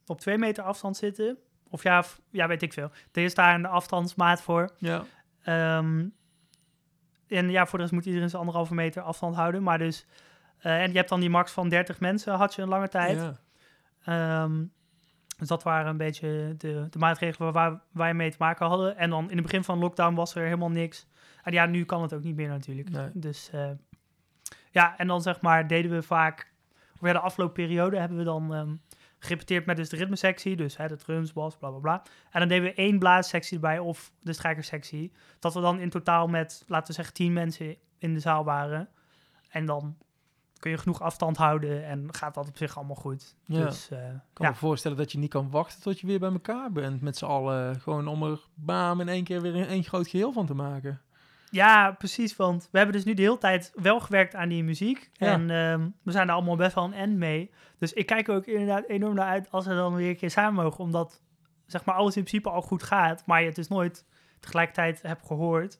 op twee meter afstand zitten. Of ja, ja, weet ik veel. Er is daar een afstandsmaat voor. Ja. Ehm, en ja, voor de rest moet iedereen zijn anderhalve meter afstand houden. Maar dus, eh, en je hebt dan die max van 30 mensen, had je een lange tijd. Ja. Ehm, dus dat waren een beetje de, de maatregelen waar wij mee te maken hadden. En dan in het begin van lockdown was er helemaal niks. En ja, nu kan het ook niet meer natuurlijk. Nee. Dus eh, ja, en dan zeg maar deden we vaak... Of ja, de afgelopen periode hebben we dan ehm, gerepeteerd met dus de ritmesectie. Dus hè, de drums, bas, bla bla bla. En dan deden we één blaassectie erbij of de strijkerssectie. Dat we dan in totaal met, laten we zeggen, tien mensen in de zaal waren. En dan kun je genoeg afstand houden en gaat dat op zich allemaal goed. Ja. Dus eh, Ik kan ja. me voorstellen dat je niet kan wachten tot je weer bij elkaar bent met z'n allen. Gewoon om er bam in één keer weer een één groot geheel van te maken. Ja, precies. Want we hebben dus nu de hele tijd wel gewerkt aan die muziek. Ja. En ehm, we zijn er allemaal best wel een end mee. Dus ik kijk er ook inderdaad enorm naar uit als we dan weer een keer samen mogen. Omdat zeg maar alles in principe al goed gaat. Maar je het dus nooit tegelijkertijd hebt gehoord.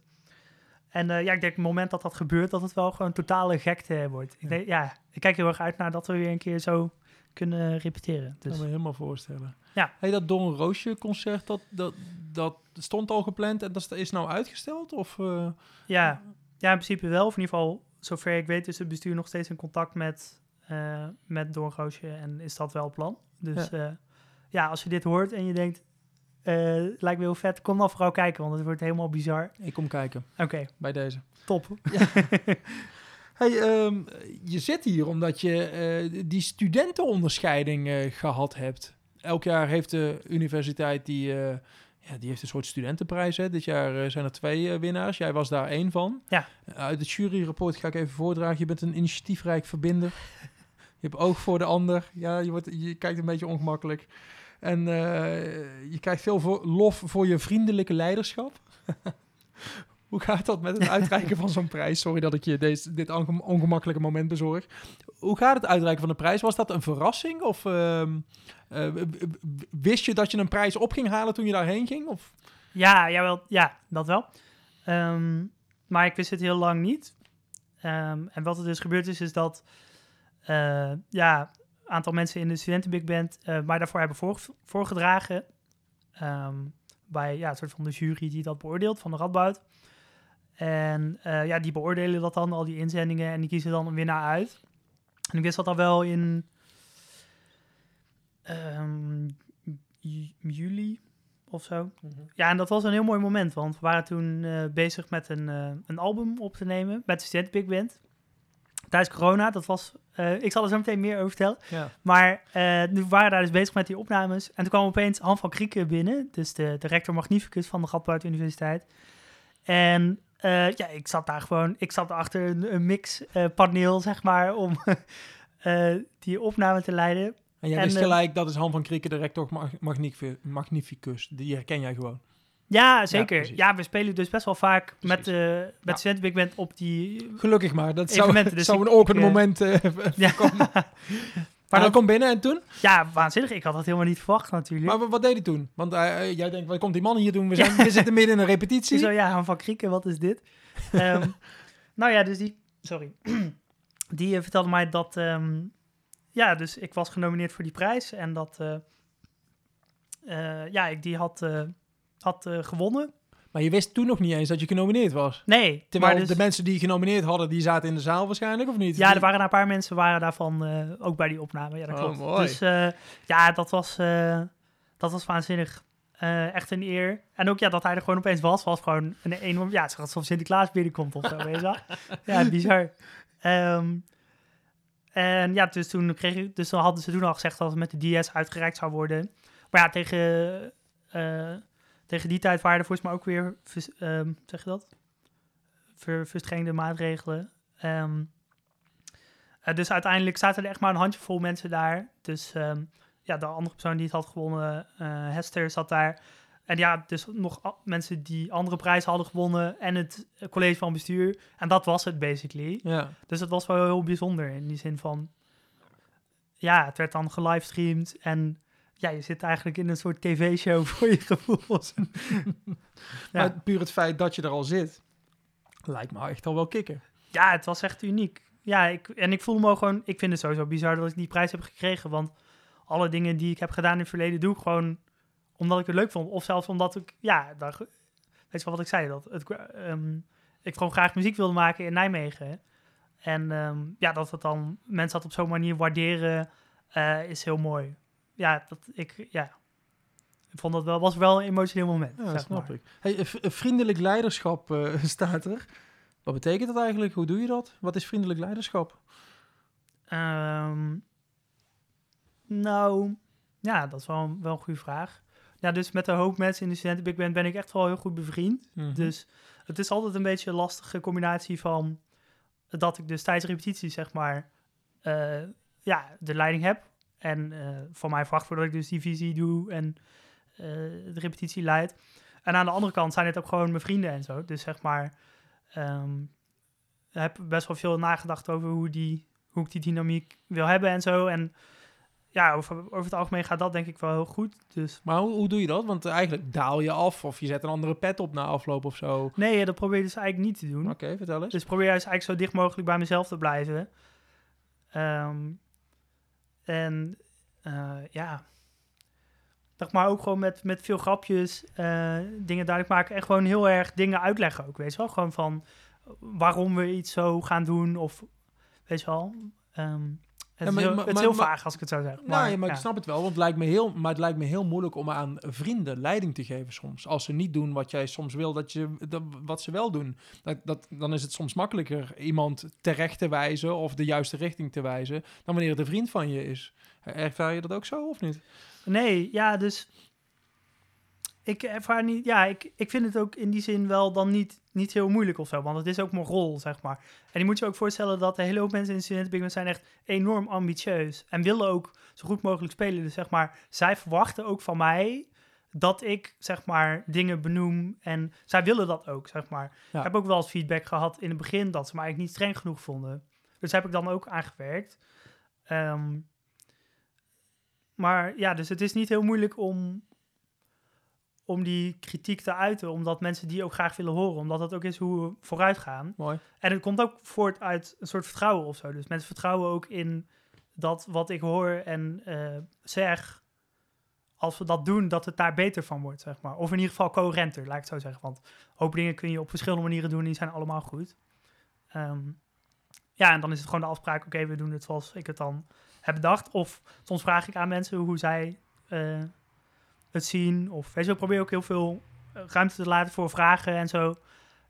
En eh, ja, ik denk het moment dat dat gebeurt, dat het wel gewoon totale gekte wordt. Ik, denk, ja, ik kijk heel erg uit naar dat we weer een keer zo kunnen repeteren. Dat kan Dus me helemaal voorstellen. Ja. Hey, dat Don Roosje concert, dat, dat, dat stond al gepland en dat is nou uitgesteld? Of, eh, Ja, ja, in principe wel. Of in ieder geval, zover ik weet, is het bestuur nog steeds in contact met, eh met Doornroosje en is dat wel het plan. Dus ja. ja, als je dit hoort en je denkt, eh, lijkt me heel vet, kom dan vooral kijken, want het wordt helemaal bizar. ik kom kijken Oké, bij deze. top. *laughs* Hey, ehm, je zit hier omdat je eh, die studentenonderscheiding eh, gehad hebt. Elk jaar heeft de universiteit die, eh, ja, die heeft een soort studentenprijs. Hè. Dit jaar zijn er twee winnaars. Jij was daar één van. Ja. Uit het juryrapport ga ik even voordragen. Je bent een initiatiefrijk verbinder. Je hebt oog voor de ander. Ja, je, wordt, je kijkt een beetje ongemakkelijk. En je krijgt veel voor, lof voor je vriendelijke leiderschap. *laughs* Hoe gaat dat met het *laughs* uitreiken van zo'n prijs? Sorry dat ik je deze, dit onge- ongemakkelijke moment bezorg. Hoe gaat het uitreiken van de prijs? Was dat een verrassing? Of ehm, eh, wist je dat je een prijs op ging halen toen je daarheen ging? Of? Ja, jawel, ja, dat wel. Ehm, maar ik wist het heel lang niet. Ehm, en wat er dus gebeurd is, is dat eh, ja, een aantal mensen in de studenten Big Band eh mij daarvoor hebben voor, voorgedragen. Bij ja, een soort van de jury die dat beoordeelt van de Radboud. En eh, ja, die beoordelen dat dan, al die inzendingen, en die kiezen dan een winnaar uit. En ik wist dat al wel in ehm, ju- juli of zo. Ja, en dat was een heel mooi moment, want we waren toen eh, bezig met een, eh, een album op te nemen met de Student Big Band. Tijdens corona, dat was, ik zal er zo meteen meer over vertellen. Ja. Maar nu waren we daar dus bezig met die opnames. En toen kwam opeens Han van Krieken binnen, dus de, de rector magnificus van de Radboud Universiteit. En eh, ja, ik zat daar gewoon, ik zat achter een, een mixpaneel, zeg maar, om *laughs* eh, die opname te leiden. En jij En, wist eh, gelijk, dat is Han van Krieken, de rector mag- magnifi- magnificus. Die herken jij gewoon. Ja, zeker. Ja, we spelen dus best wel vaak met, de met Ja. Big Band op die... Gelukkig maar, dat zou, dus zou ik- een awkward eh, moment eh *laughs* Ja, *laughs* maar dat, kwam binnen en toen? ja, waanzinnig. Ik had dat helemaal niet verwacht natuurlijk. Maar wa- wat deed hij toen? Want eh, eh, jij denkt, wat komt die man hier doen? We, zijn, we zitten midden in een repetitie. Zo ja, van Krieken, wat is dit? *laughs* Ehm, nou ja, dus die... Sorry. *clears throat* die eh, vertelde mij dat... ehm, ja, dus ik was genomineerd voor die prijs. En dat... ja, ik die had, had gewonnen. Maar je wist toen nog niet eens dat je genomineerd was. Nee, Terwijl maar dus, de mensen die je genomineerd hadden, die zaten in de zaal waarschijnlijk, of niet? Ja, er waren een paar mensen waren daarvan eh, ook bij die opname. Ja, dat Oh, klopt. mooi. Dus eh, ja, dat was, eh, dat was waanzinnig. Eh, echt een eer. En ook ja, dat hij er gewoon opeens was, was gewoon een enorm... Ja, het is alsof Sinterklaas binnenkomt of zo, weet je wel. *laughs* Ja, bizar. Ehm, en ja, dus toen, kreeg ik, dus dan hadden ze toen al gezegd dat het met de DS uitgereikt zou worden. Maar ja, tegen, eh, tegen die tijd waren er volgens mij ook weer, ehm, zeg je dat? Ver, verstrengde maatregelen. Ehm, eh, dus uiteindelijk zaten er echt maar een handjevol mensen daar. Dus ehm, ja, de andere persoon die het had gewonnen, eh, Hester, zat daar. En ja, dus nog mensen die andere prijzen hadden gewonnen en het college van bestuur. En dat was het basically. Ja. Dus het was wel heel bijzonder in die zin van... Ja, het werd dan gelivestreamd en ja, je zit eigenlijk in een soort tv-show *laughs* voor je gevoel. *laughs* Ja. Maar puur het feit dat je er al zit, lijkt me echt al wel kicken. Ja, het was echt uniek. Ja, ik, en ik voel me ook gewoon... Ik vind het sowieso bizar dat ik die prijs heb gekregen. Want alle dingen die ik heb gedaan in het verleden... doe ik gewoon omdat ik het leuk vond. Of zelfs omdat ik... Ja, daar, weet je wel wat ik zei? Dat het, ehm, ik gewoon graag muziek wilde maken in Nijmegen. En ehm, ja, dat het dan mensen dat op zo'n manier waarderen... eh, is heel mooi. Ja, dat ik... Ja, ik vond dat wel... was wel een emotioneel moment. Ja, snap maar. ik. Hey, v- vriendelijk leiderschap eh, *laughs* staat er. Wat betekent dat eigenlijk? Hoe doe je dat? Wat is vriendelijk leiderschap? Ehm, nou, ja, dat is wel, een- wel een goede vraag. Ja, dus met een hoop mensen in de studenten Big Band ben ik echt wel heel goed bevriend. Mhm. Dus het is altijd een beetje een lastige combinatie van dat ik dus tijdens repetitie, zeg maar, eh, ja, de leiding heb. En eh, van mij verwacht wordt dat ik dus die visie doe en eh, de repetitie leid. En aan de andere kant zijn het ook gewoon mijn vrienden en zo. Dus zeg maar, ik heb best wel veel nagedacht over hoe, die, hoe ik die dynamiek wil hebben en zo. En ja, over, over het algemeen gaat dat denk ik wel heel goed. Dus Maar hoe, hoe doe je dat? Want eigenlijk daal je af of je zet een andere pet op na afloop of zo. Oké, nee, dat probeer ik dus eigenlijk niet te doen. vertel eens. Dus probeer juist eigenlijk zo dicht mogelijk bij mezelf te blijven. Ehm, en eh, ja, zeg maar ook gewoon met, met veel grapjes eh, dingen duidelijk maken. En gewoon heel erg dingen uitleggen ook, weet je wel. Gewoon van waarom we iets zo gaan doen of, weet je wel. Ehm, het Ja, is maar- heel, maar- het is maar- heel maar- vaag als ik het zo zeg. nou, ja, maar ja. ik snap het wel, want het lijkt me heel, maar het lijkt me heel moeilijk om aan vrienden leiding te geven soms. Als ze niet doen wat jij soms wil dat je, dat, wat ze wel doen. Dat, dat, dan is het soms makkelijker iemand terecht te wijzen of de juiste richting te wijzen, dan wanneer het een vriend van je is. Ervaar je dat ook zo of niet? Nee, ja, dus ik ervaar niet, ja, ik, ik vind het ook in die zin wel dan niet, niet heel moeilijk of zo, want het is ook mijn rol, zeg maar. En je moet je ook voorstellen dat een hele hoop mensen in de studentenbig zijn echt enorm ambitieus en willen ook zo goed mogelijk spelen. Dus zeg maar, zij verwachten ook van mij dat ik, zeg maar, dingen benoem en zij willen dat ook, zeg maar. Ja. Ik heb ook wel eens feedback gehad in het begin dat ze me eigenlijk niet streng genoeg vonden. Dus daar heb ik dan ook aangewerkt. Ehm, maar ja, dus het is niet heel moeilijk om, om die kritiek te uiten, omdat mensen die ook graag willen horen, omdat dat ook is hoe we vooruit gaan. Mooi. En het komt ook voort uit een soort vertrouwen of zo. Dus mensen vertrouwen ook in dat wat ik hoor en eh, zeg, als we dat doen, dat het daar beter van wordt, zeg maar. Of in ieder geval coherenter, laat ik het zo zeggen. Want hoop dingen kun je op verschillende manieren doen en die zijn allemaal goed. Ehm, ja, en dan is het gewoon de afspraak, oké, we doen het zoals ik het dan heb bedacht. Of soms vraag ik aan mensen hoe zij eh, het zien. Of weet je, ik probeer ook heel veel eh, ruimte te laten voor vragen en zo.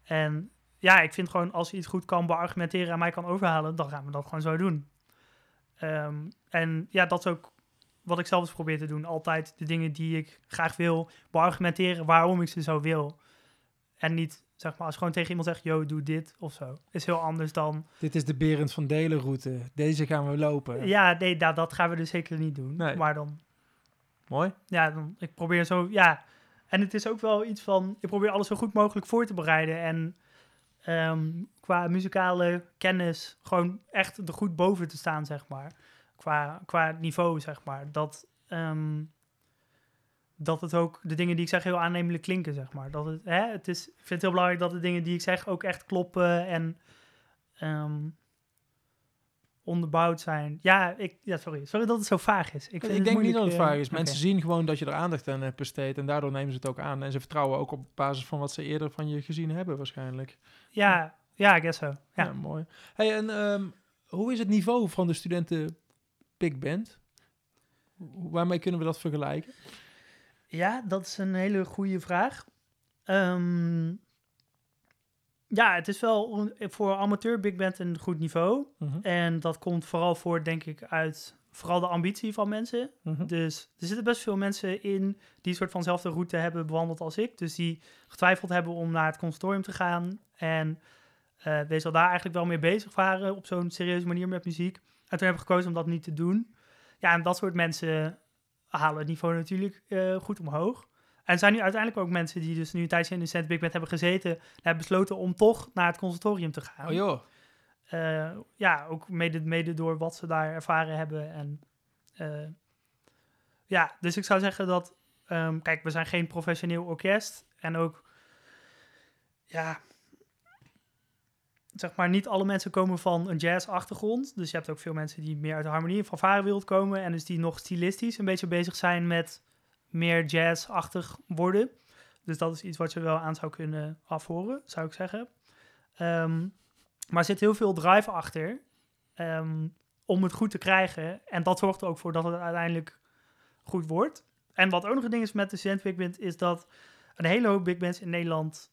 En ja, ik vind gewoon als je iets goed kan beargumenteren en mij kan overhalen, dan gaan we dat gewoon zo doen. Ehm, en ja, dat is ook wat ik zelf eens probeer te doen. Altijd de dingen die ik graag wil beargumenteren waarom ik ze zo wil. En niet, zeg maar, als je gewoon tegen iemand zegt, yo, doe dit of zo. Is heel anders dan... Dit is de Berend van Delen route. Deze gaan we lopen. Ja, nee, dat, dat gaan we dus zeker niet doen. Nee. Maar dan, Mooi. ja, dan, ik probeer zo, ja. En het is ook wel iets van, ik probeer alles zo goed mogelijk voor te bereiden. En ehm, qua muzikale kennis gewoon echt er goed boven te staan, zeg maar. Qua, qua niveau, zeg maar. Dat, ehm, dat het ook, de dingen die ik zeg heel aannemelijk klinken, zeg maar. Dat het, hè, het is, ik vind het heel belangrijk dat de dingen die ik zeg ook echt kloppen en ehm, onderbouwd zijn. Ja, ik, ja, sorry. Sorry dat het zo vaag is. Ik, Ik, vind het denk niet dat het eh, vaag is. oké. Mensen zien gewoon dat je er aandacht aan hebt besteed. En daardoor nemen ze het ook aan. En ze vertrouwen ook op basis van wat ze eerder van je gezien hebben waarschijnlijk. Ja, ja, I guess so. Ja, Ja. mooi. Hey, en ehm, hoe is het niveau van de studenten Big Band? Waarmee kunnen we dat vergelijken? Ja, dat is een hele goede vraag. Ehm, ja, het is wel voor amateur big band een goed niveau. Mhm, En dat komt vooral voor, denk ik, uit vooral de ambitie van mensen. mhm. Dus er zitten best veel mensen in die een soort vanzelfde route hebben bewandeld als ik. Dus die getwijfeld hebben om naar het consortium te gaan. En eh wees al daar eigenlijk wel mee bezig waren op zo'n serieuze manier met muziek. En toen hebben we gekozen om dat niet te doen. Ja, en dat soort mensen halen het niveau natuurlijk eh, goed omhoog. En er zijn nu uiteindelijk ook mensen die dus nu een tijdje in de Cent Big Band hebben gezeten... en hebben besloten om toch naar het conservatorium te gaan. Oh joh. Eh, ja, ook mede, mede door wat ze daar ervaren hebben. En eh, ja, dus ik zou zeggen dat, ehm, kijk, we zijn geen professioneel orkest. En ook, ja, zeg maar, niet alle mensen komen van een jazz-achtergrond. Dus je hebt ook veel mensen die meer uit de harmonie en fanfarewereld komen. En dus die nog stilistisch een beetje bezig zijn met meer jazz-achtig worden. Dus dat is iets wat je wel aan zou kunnen afhoren, zou ik zeggen. Ehm, maar er zit heel veel drive achter ehm, om het goed te krijgen. En dat zorgt er ook voor dat het uiteindelijk goed wordt. En wat ook nog een ding is met de Student Big Band, is dat een hele hoop big bands in Nederland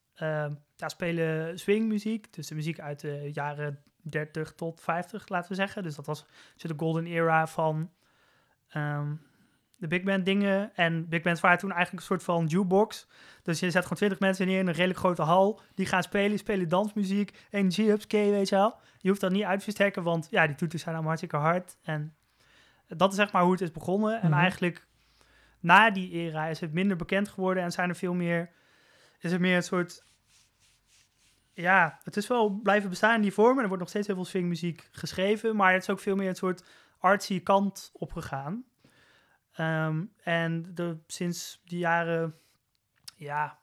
ja, spelen swingmuziek. Dus de muziek uit de jaren 30 tot 50, laten we zeggen. Dus dat was de golden era van de big band dingen. En big bands waren toen eigenlijk een soort van jukebox. Dus je zet gewoon 20 mensen neer in een redelijk grote hal. Die gaan spelen, spelen dansmuziek, energieupskey, weet je wel. Je hoeft dat niet uit te versterken, want ja, die toeters zijn allemaal hartstikke hard. En dat is zeg maar hoe het is begonnen. En Mhm. eigenlijk na die era is het minder bekend geworden en zijn er veel meer, is er meer een soort, ja, het is wel blijven bestaan in die vorm. En er wordt nog steeds heel veel swingmuziek geschreven, maar het is ook veel meer een soort artsy kant opgegaan. Ehm, en sinds die jaren, ja,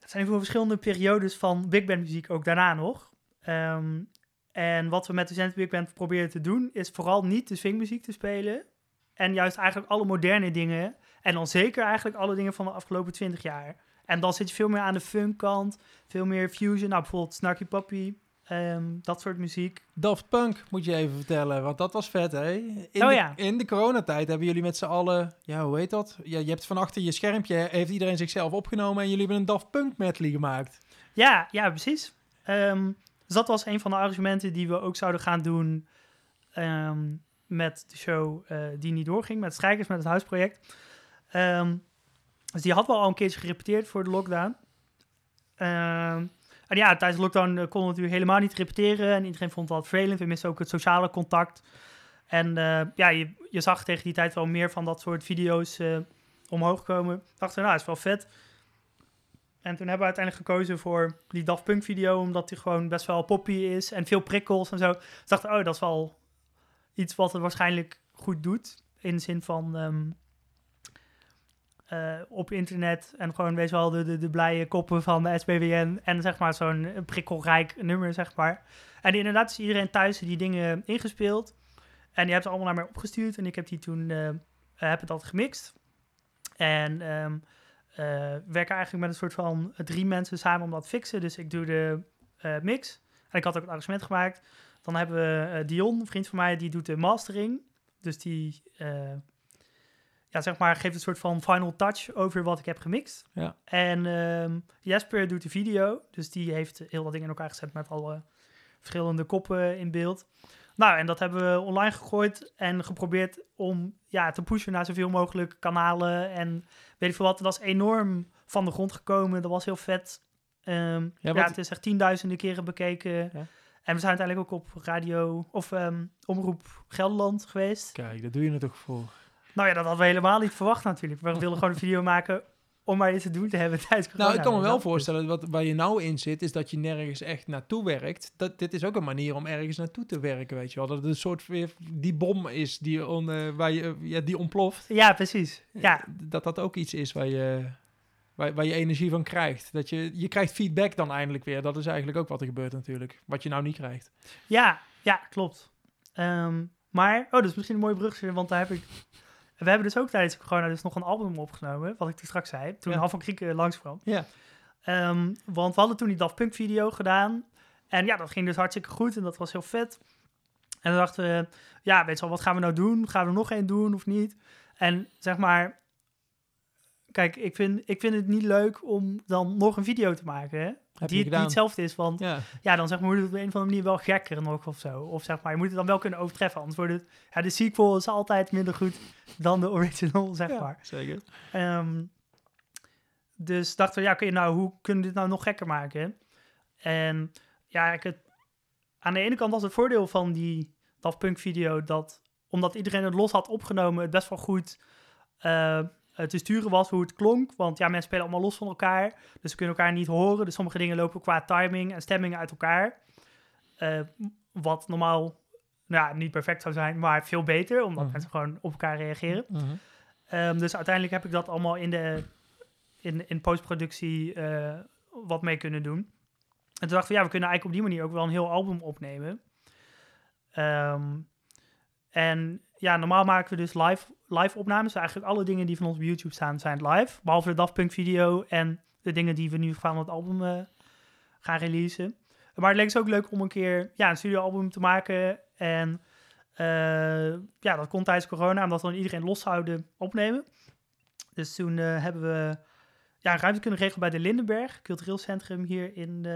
er zijn veel verschillende periodes van big band muziek ook daarna nog. Ehm, en wat we met de Zenit Big Band proberen te doen, is vooral niet de swingmuziek te spelen. En juist eigenlijk alle moderne dingen. En dan zeker eigenlijk alle dingen van de afgelopen 20 jaar. En dan zit je veel meer aan de funkkant, veel meer fusion. Nou, bijvoorbeeld Snarky Puppy, ehm, dat soort muziek. Daft Punk moet je even vertellen, want dat was vet, hè? In, Oh de, ja. in de coronatijd hebben jullie met z'n allen, ja, hoe heet dat? Ja, je hebt van achter je schermpje, heeft iedereen zichzelf opgenomen en jullie hebben een Daft Punk medley gemaakt. Ja, ja, precies. Ehm, dus dat was een van de argumenten die we ook zouden gaan doen ehm, met de show eh, die niet doorging, met Strijkers, met het huisproject. Dus die hadden we al een keertje gerepeteerd voor de lockdown. En ja, tijdens de lockdown eh, konden we natuurlijk helemaal niet repeteren en iedereen vond dat vervelend. We misten ook het sociale contact. En eh, ja, je, je zag tegen die tijd wel meer van dat soort video's eh, omhoog komen. Dachten we, nou, is wel vet. En toen hebben we uiteindelijk gekozen voor die Daft Punk video, omdat die gewoon best wel poppy is en veel prikkels en zo. Dus dachten, oh, dat is wel iets wat het waarschijnlijk goed doet. In de zin van ehm, eh, op internet en gewoon wees wel de, de, de blije koppen van de SBWN en zeg maar zo'n prikkelrijk nummer, zeg maar. En inderdaad is iedereen thuis die dingen ingespeeld. En die hebben ze allemaal naar mij opgestuurd. En ik heb die toen, eh, heb het altijd gemixt. En ehm eh, we werken eigenlijk met een soort van drie mensen samen om dat te fixen. Dus ik doe de mix. En ik had ook het arrangement gemaakt. Dan hebben we Dion, een vriend van mij, die doet de mastering. Dus die, ja, zeg maar, geeft een soort van final touch over wat ik heb gemixt. Ja. En ehm, Jesper doet de video. Dus die heeft heel wat dingen in elkaar gezet met alle verschillende koppen in beeld. Nou, en dat hebben we online gegooid en geprobeerd om ja, te pushen naar zoveel mogelijk kanalen en weet ik veel wat. Dat is enorm van de grond gekomen. Dat was heel vet. Ehm, ja, het is echt tienduizenden keren bekeken. Ja. En we zijn uiteindelijk ook op radio of ehm, omroep Gelderland geweest. Kijk, daar doe je het toch voor. Nou ja, dat hadden we helemaal niet verwacht natuurlijk. We wilden gewoon een video maken om maar iets te doen te hebben *laughs* tijdens corona. Nou, ik kan me wel voorstellen, wat, waar je nou in zit, is dat je nergens echt naartoe werkt. Dat, dit is ook een manier om ergens naartoe te werken, weet je wel. Dat het een soort weer die bom is die, on, eh, waar je, ja, die ontploft. Ja, precies. Ja, Dat dat ook iets is waar je, waar, waar je energie van krijgt. Dat je, je krijgt feedback dan eindelijk weer. Dat is eigenlijk ook wat er gebeurt natuurlijk. Wat je nou niet krijgt. Ja, ja, klopt. Ehm, maar, oh, dat is misschien een mooie brug, want daar heb ik... We hebben dus ook tijdens corona dus nog een album opgenomen, wat ik toen straks zei, toen Ja. Half van Krieken langskwam. Ja. Ehm, want we hadden toen die Daft Punk video gedaan. En ja, dat ging dus hartstikke goed en dat was heel vet. En dan dachten we, ja, weet je wel, wat gaan we nou doen? Gaan we er nog één doen of niet? En zeg maar, kijk, ik vind, ik vind het niet leuk om dan nog een video te maken, hè? Die, je die hetzelfde is, want Ja. ja, dan zeg maar, moet het op een of andere manier wel gekker nog of zo. Of zeg maar, je moet het dan wel kunnen overtreffen. Anders wordt het, ja, de sequel is altijd minder goed dan de original, *laughs* zeg Ja, maar. zeker. Ehm, dus dachten we, ja, oké, nou, hoe kunnen we dit nou nog gekker maken? En ja, ik het, aan de ene kant was het voordeel van die Daft Punk video dat, omdat iedereen het los had opgenomen, het best wel goed eh, te sturen was hoe het klonk. Want ja, mensen spelen allemaal los van elkaar, dus ze kunnen elkaar niet horen. Dus sommige dingen lopen qua timing en stemming uit elkaar. Eh, wat normaal nou ja, niet perfect zou zijn, maar veel beter, omdat Mhm. mensen gewoon op elkaar reageren. Mhm. Ehm, dus uiteindelijk heb ik dat allemaal in de in, in postproductie eh, wat mee kunnen doen. En toen dachten we, ja, we kunnen eigenlijk op die manier ook wel een heel album opnemen. Ehm, en ja, normaal maken we dus live, live opnames. Eigenlijk alle dingen die van ons op YouTube staan, zijn live. Behalve de Daft Punk video en de dingen die we nu van het album eh, gaan releasen. Maar het leek dus ook leuk om een keer ja, een studioalbum te maken. En eh, ja, dat kon tijdens corona, omdat we dan iedereen los zouden opnemen. Dus toen eh, hebben we ja, een ruimte kunnen regelen bij de Lindenberg, cultureel centrum hier in,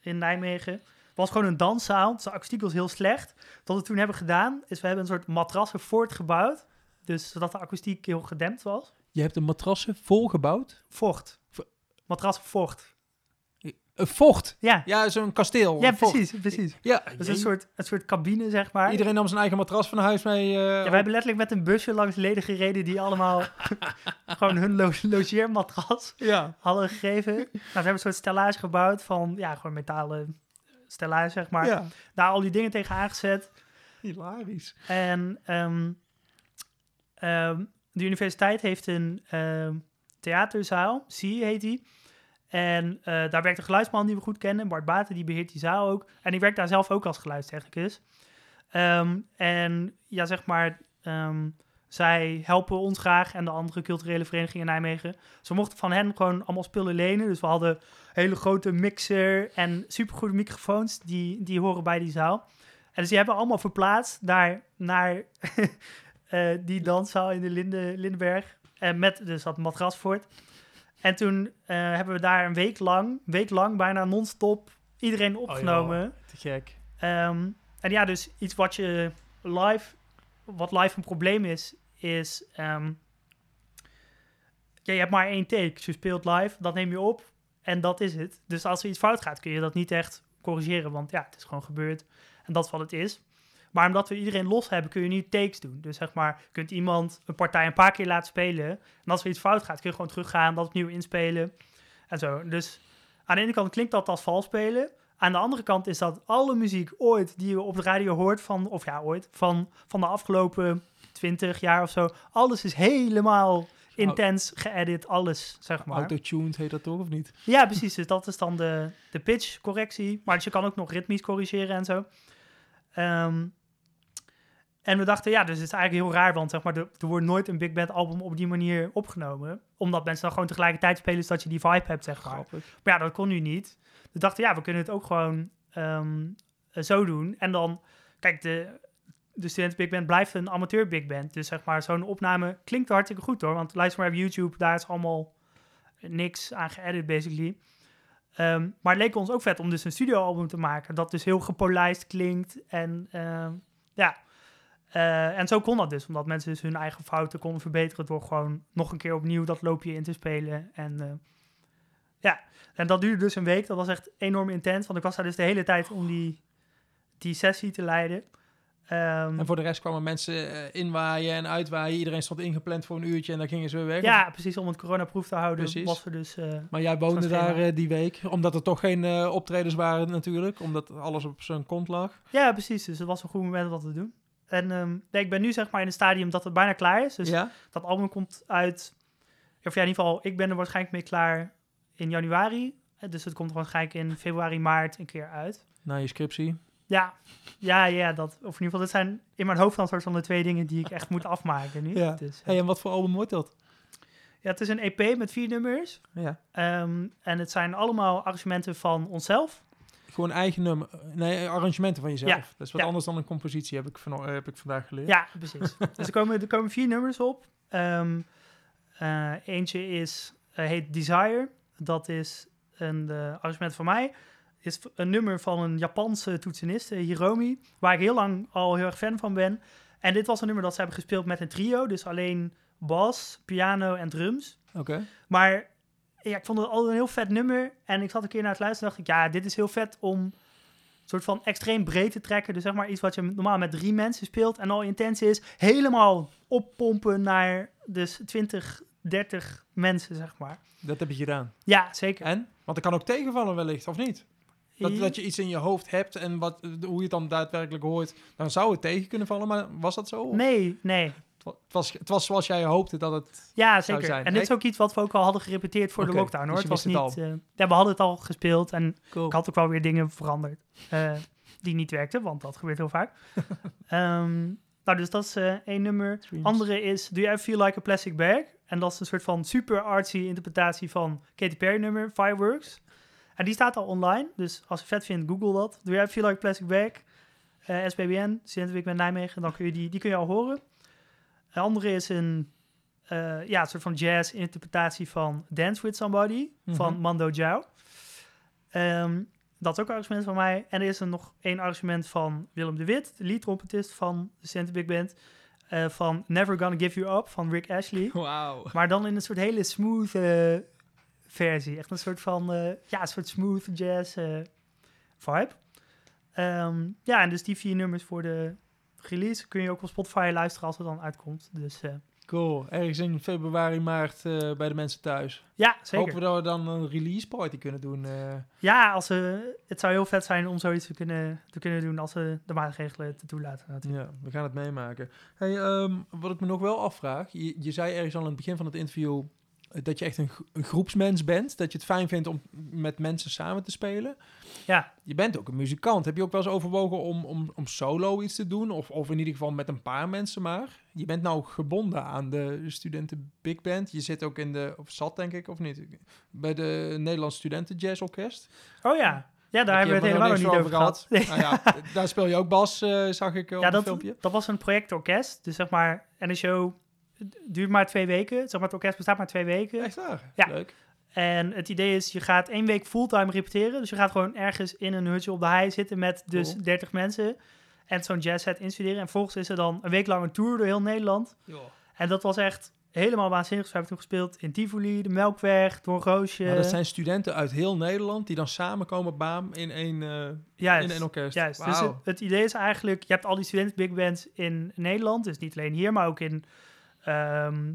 in Nijmegen. Het was gewoon een danszaal, dus de akoestiek was heel slecht. Wat we toen hebben gedaan, is we hebben een soort matrassen voortgebouwd. Dus zodat de akoestiek heel gedempt was. Je hebt een matrassen volgebouwd. Vocht. Vo- Matrassen vocht. Een vocht. Ja, Ja, zo'n kasteel. ja vocht. precies, precies. Ja, Dus een soort, een soort cabine, zeg maar. Iedereen nam zijn eigen matras van huis mee. eh, Ja, we hebben letterlijk met een busje langs leden gereden die allemaal *laughs* gewoon hun lo logeermatras ja. hadden gegeven. Nou, we hebben een soort stellage gebouwd van, ja, gewoon metalen stellage, zeg maar. ja. Daar al die dingen tegen aangezet. Hilarisch. En ehm, ehm, de universiteit heeft een ehm, theaterzaal, zie heet die. En eh, daar werkt een geluidsman die we goed kennen, Bart Baten, die beheert die zaal ook. En ik werk daar zelf ook als geluidstechnicus. En ja, zeg maar, zij helpen ons graag en de andere culturele verenigingen in Nijmegen. Ze mochten van hen gewoon allemaal spullen lenen. Dus we hadden een hele grote mixer en supergoede microfoons, die, die horen bij die zaal. En dus die hebben allemaal verplaatst daar naar *laughs* eh, die danszaal in de Linde, Lindenberg. En met dus dat matras voort. En toen eh, hebben we daar een week lang, week lang bijna non-stop iedereen opgenomen. Te gek. Ehm, en ja, dus iets wat je live, wat live een probleem is, is ehm, ja, je hebt maar één take. Je speelt live, dat neem je op en dat is het. Dus als er iets fout gaat, kun je dat niet echt corrigeren, want ja, het is gewoon gebeurd en dat is wat het is. Maar omdat we iedereen los hebben, kun je niet takes doen. Dus zeg maar, kunt iemand een partij een paar keer laten spelen. En als er iets fout gaat, kun je gewoon teruggaan, dat opnieuw inspelen en zo. Dus aan de ene kant klinkt dat als vals spelen. Aan de andere kant is dat alle muziek ooit die je op de radio hoort van, of ja, ooit, van, van de afgelopen 20 jaar of zo. Alles is helemaal intens geëdit, alles, zeg maar. Autotuned heet dat toch, of niet? Ja, precies. Dus dat is dan de, de pitch correctie. Maar dus je kan ook nog ritmisch corrigeren en zo. Ehm, En we dachten, ja, dus het is eigenlijk heel raar, want zeg maar, er, er wordt nooit een big band album op die manier opgenomen. Omdat mensen dan gewoon tegelijkertijd spelen, zodat je die vibe hebt, zeg maar. Grappig. Maar ja, dat kon nu niet. We dachten, ja, we kunnen het ook gewoon ehm, eh, zo doen. En dan, kijk, de, de studenten big band blijft een amateur big band. Dus zeg maar, zo'n opname klinkt hartstikke goed hoor. Want luister maar op YouTube, daar is allemaal niks aan geëdit basically. Ehm, maar het leek ons ook vet om dus een studioalbum te maken. Dat dus heel gepolijst klinkt. En ehm, ja, Eh, en zo kon dat dus. Omdat mensen dus hun eigen fouten konden verbeteren door gewoon nog een keer opnieuw dat loopje in te spelen. En eh, ja, en dat duurde dus een week. Dat was echt enorm intens. Want ik was daar dus de hele tijd om die, die sessie te leiden. Ehm, En voor de rest kwamen mensen eh, inwaaien en uitwaaien. Iedereen stond ingepland voor een uurtje en dan gingen ze weer weg. ja, precies. Om het coronaproef te houden Precies. was er dus... eh, Maar jij woonde daar eh, die week, omdat er toch geen eh, optredens waren natuurlijk. Omdat alles op zijn kont lag. ja, precies. Dus het was een goed moment om dat te doen. En ehm, nee, ik ben nu zeg maar in een stadium dat het bijna klaar is. Dus ja? dat album komt uit... Of ja, in ieder geval, ik ben er waarschijnlijk mee klaar in januari. Dus het komt waarschijnlijk in februari, maart een keer uit. Na je scriptie. Ja, ja, ja, dat. Of in ieder geval, dit zijn in mijn hoofd dan soort van de twee dingen die ik echt moet afmaken nu. Ja. Dus, eh, Hey, en wat voor album wordt dat? ja, het is een EP met vier nummers. Ja. Ehm, en het zijn allemaal arrangementen van onszelf. Gewoon eigen nummer. Nee, arrangementen van jezelf. Ja. Dat is wat Ja. anders dan een compositie, heb ik, van, heb ik vandaag geleerd. Ja, precies. *laughs* dus er komen, er komen vier nummers op. Ehm, eh, eentje is, eh, heet Desire. Dat is een eh, arrangement van mij. Is een nummer van een Japanse toetseniste, Hiromi. Waar ik heel lang al heel erg fan van ben. En dit was een nummer dat ze hebben gespeeld met een trio. Dus alleen bas, piano en drums. Oké. Maar ja, ik vond het altijd een heel vet nummer. En ik zat een keer naar het luisteren en dacht ik, ja, dit is heel vet om een soort van extreem breed te trekken. Dus zeg maar iets wat je normaal met drie mensen speelt en al intens is. Helemaal oppompen naar dus 20, 30 mensen, zeg maar. Dat heb je gedaan. Ja, zeker. En? Want het kan ook tegenvallen wellicht, of niet? Dat, dat je iets in je hoofd hebt en wat, hoe je het dan daadwerkelijk hoort, dan zou het tegen kunnen vallen. Maar was dat zo? Nee, nee. Het wa- Het was, het was zoals jij hoopte dat het... Ja, zeker. zijn. En dit is ook iets wat we ook al hadden gerepeteerd voor de lockdown, hoor. dus het was niet... het eh, ja, we hadden het al gespeeld en Cool. Ik had ook wel weer dingen veranderd eh, die niet werkten, want dat gebeurt heel vaak. *laughs* Ehm, nou, dus dat is eh, één nummer. Andere is Do You Ever Feel Like a Plastic Bag? En dat is een soort van super artsy interpretatie van Katy Perry nummer, Fireworks. En die staat al online, dus als je vet vindt, google dat. Do You Feel Like Plastic Bag? Eh, SBBN, Studentenweek met Nijmegen, dan kun je die, die kun je al horen. Een andere is een, eh, ja, een soort van jazz interpretatie van Dance With Somebody van Mhm. Mando Diao. Ehm, dat is ook een arrangement van mij. En er is er nog één arrangement van Willem de Wit, de lead-trompetist van de Center Big Band. eh, van Never Gonna Give You Up van Rick Ashley. *laughs* Wauw. Maar dan in een soort hele smooth versie. Echt een soort van, eh, ja, een soort smooth jazz eh, vibe. Ehm, ja, en dus die vier nummers voor de release kun je ook op Spotify luisteren als het dan uitkomt. Dus eh, Cool. Ergens in februari, maart bij de mensen thuis. ja, zeker. Hopen we dat we dan een release party kunnen doen. Ja, als, ze het zou heel vet zijn om zoiets te kunnen, te kunnen doen als ze de maatregelen te toelaten. Natuurlijk. Ja, we gaan het meemaken. Hey, ehm, wat ik me nog wel afvraag. Je, je zei ergens al aan het begin van het interview dat je echt een, een groepsmens bent. Dat je het fijn vindt om met mensen samen te spelen. Ja. Je bent ook een muzikant. Heb je ook wel eens overwogen om, om, om solo iets te doen? Of, of in ieder geval met een paar mensen maar? Je bent nou gebonden aan de studenten Big Band. Je zit ook in de, of zat denk ik, of niet? Bij de Nederlandse Studenten Jazz Orkest. Oh ja, ja daar hebben we het helemaal nog niet over gehad. Nou ja, *laughs* daar speel je ook bas, eh, zag ik eh, op Ja, een dat, filmpje. dat was een projectorkest. Dus zeg maar, en show duurt maar twee weken. Zeg maar, het orkest bestaat maar twee weken. Echt waar? Ja. Leuk. En het idee is, je gaat één week fulltime repeteren. Dus je gaat gewoon ergens in een hutje op de hei zitten met dus Cool. 30 mensen. En zo'n jazzset instuderen. En vervolgens is er dan een week lang een tour door heel Nederland. En dat was echt helemaal waanzinnig. Dus we hebben toen gespeeld in Tivoli, de Melkweg, door Roosje. Maar dat zijn studenten uit heel Nederland die dan samenkomen, baam, in één, eh, Juist. in één orkest. Juist. Dus het, het idee is eigenlijk, je hebt al die studenten big bands in Nederland, dus niet alleen hier, maar ook in ehm,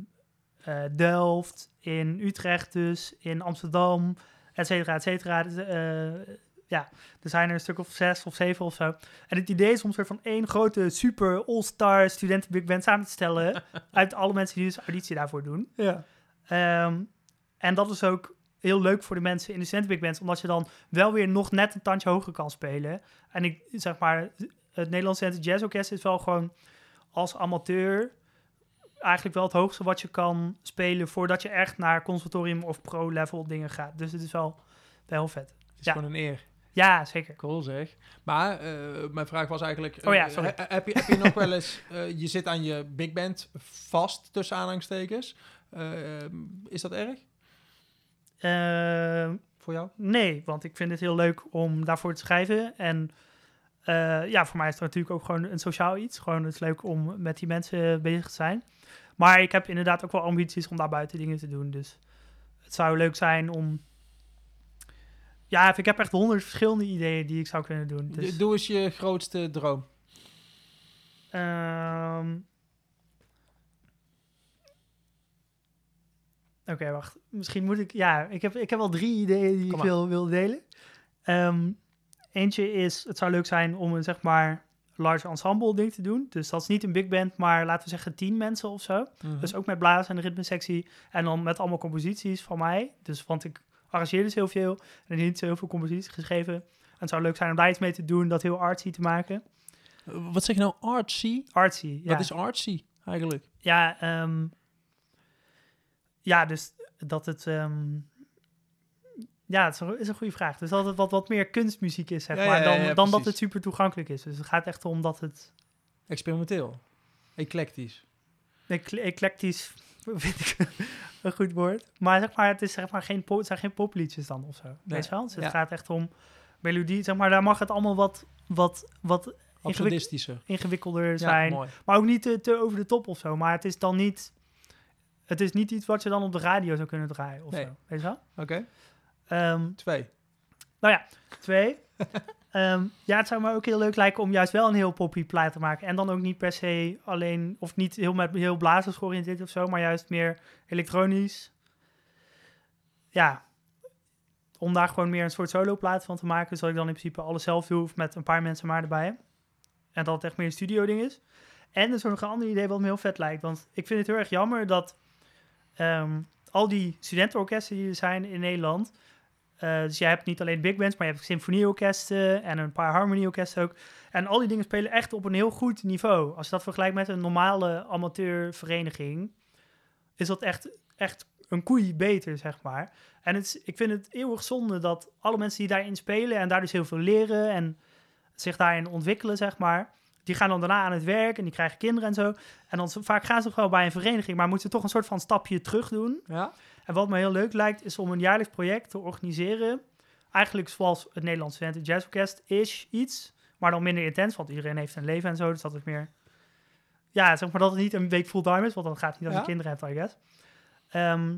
eh, Delft, in Utrecht dus, in Amsterdam, et cetera, et cetera. Dus, eh, ja, er zijn er een stuk of zes of zeven of zo. En het idee is om een soort van één grote super all-star studenten big band samen te stellen *laughs* uit alle mensen die dus auditie daarvoor doen. ja. Ehm, en dat is ook heel leuk voor de mensen in de studenten big bands, omdat je dan wel weer nog net een tandje hoger kan spelen. En ik zeg maar, het Nederlandse Jazz Orkest is wel gewoon als amateur eigenlijk wel het hoogste wat je kan spelen voordat je echt naar conservatorium of pro-level dingen gaat. Dus het is wel, wel heel vet. Het is Ja. gewoon een eer. Ja, zeker. Cool zeg. Maar eh, mijn vraag was eigenlijk... Oh ja, eh, sorry. he- heb, je, heb je nog *laughs* wel eens... eh, je zit aan je big band vast, tussen aanhalingstekens. Eh, is dat erg voor jou? nee, want ik vind het heel leuk om daarvoor te schrijven. En ja, voor mij is het natuurlijk ook gewoon een sociaal iets. Gewoon het is leuk om met die mensen bezig te zijn. Maar ik heb inderdaad ook wel ambities om daar buiten dingen te doen. Dus het zou leuk zijn om... Ja, ik heb echt honderd verschillende ideeën die ik zou kunnen doen. Dus, Doe eens je grootste droom. Ehm, Oké, wacht. Misschien moet ik... Ja, ik heb, ik heb al drie ideeën die Kom ik wil, wil delen. Ehm, eentje is, het zou leuk zijn om een, zeg maar, large ensemble ding te doen. Dus dat is niet een big band, maar laten we zeggen tien mensen of zo. Mhm. Dus ook met blazen en de ritmesectie. En dan met allemaal composities van mij. Dus, want ik arrangeer dus heel veel. En niet zo heel veel composities geschreven. En het zou leuk zijn om daar iets mee te doen, dat heel artsy te maken. Eh, Wat zeg je nou? Artsy? Artsy, ja. Wat is artsy eigenlijk? Ja, ehm, ja, dus dat het... ehm, ja, het is een, is een goede vraag. Dus dat het wat, wat meer kunstmuziek is, zeg Ja, maar, dan, dan dat het super toegankelijk is. Dus het gaat echt om dat het Experimenteel. Eclectisch. ecle- eclectisch, *laughs* vind ik een goed woord. Maar zeg maar, het, is, zeg maar geen, het zijn geen popliedjes dan of zo. Weet je wel? Dus het gaat echt om melodie, zeg maar, daar mag het allemaal wat, wat, wat Absurdistische. ingewikkelder zijn. Maar ook niet te, te over de top of zo. Maar het is dan niet... Het is niet iets wat je dan op de radio zou kunnen draaien of Nee. zo. Weet je wel? Oké, Ehm, twee. nou ja, twee. *laughs* Ehm, ja, het zou me ook heel leuk lijken om juist wel een heel poppy plaat te maken. En dan ook niet per se alleen... Of niet heel met heel blazers georiënteerd of zo. Maar juist meer elektronisch. Ja. Om daar gewoon meer een soort solo-plaat van te maken. Zodat ik dan in principe alles zelf doe. Of met een paar mensen maar erbij. En dat het echt meer een studio-ding is. En er is ook nog een ander idee wat me heel vet lijkt. Want ik vind het heel erg jammer dat ehm, al die studentenorkesten die er zijn in Nederland. Eh, dus je hebt niet alleen big bands, maar je hebt symfonieorkesten en een paar harmonieorkesten ook. En al die dingen spelen echt op een heel goed niveau. Als je dat vergelijkt met een normale amateurvereniging, is dat echt, echt een koei beter, zeg maar. En het ik vind het eeuwig zonde dat alle mensen die daarin spelen en daar dus heel veel leren en zich daarin ontwikkelen, zeg maar, die gaan dan daarna aan het werk en die krijgen kinderen en zo. En dan vaak gaan ze toch wel bij een vereniging, maar moeten toch een soort van stapje terug doen. Ja? En wat me heel leuk lijkt, is om een jaarlijks project te organiseren. Eigenlijk zoals het Nederlands Studenten Jazz Orkest is iets, maar dan minder intens, want iedereen heeft een leven en zo. Dus dat is meer, ja, zeg maar dat het niet een week fulltime is, want dan gaat het niet als Ja. je kinderen hebt, I guess. Ehm,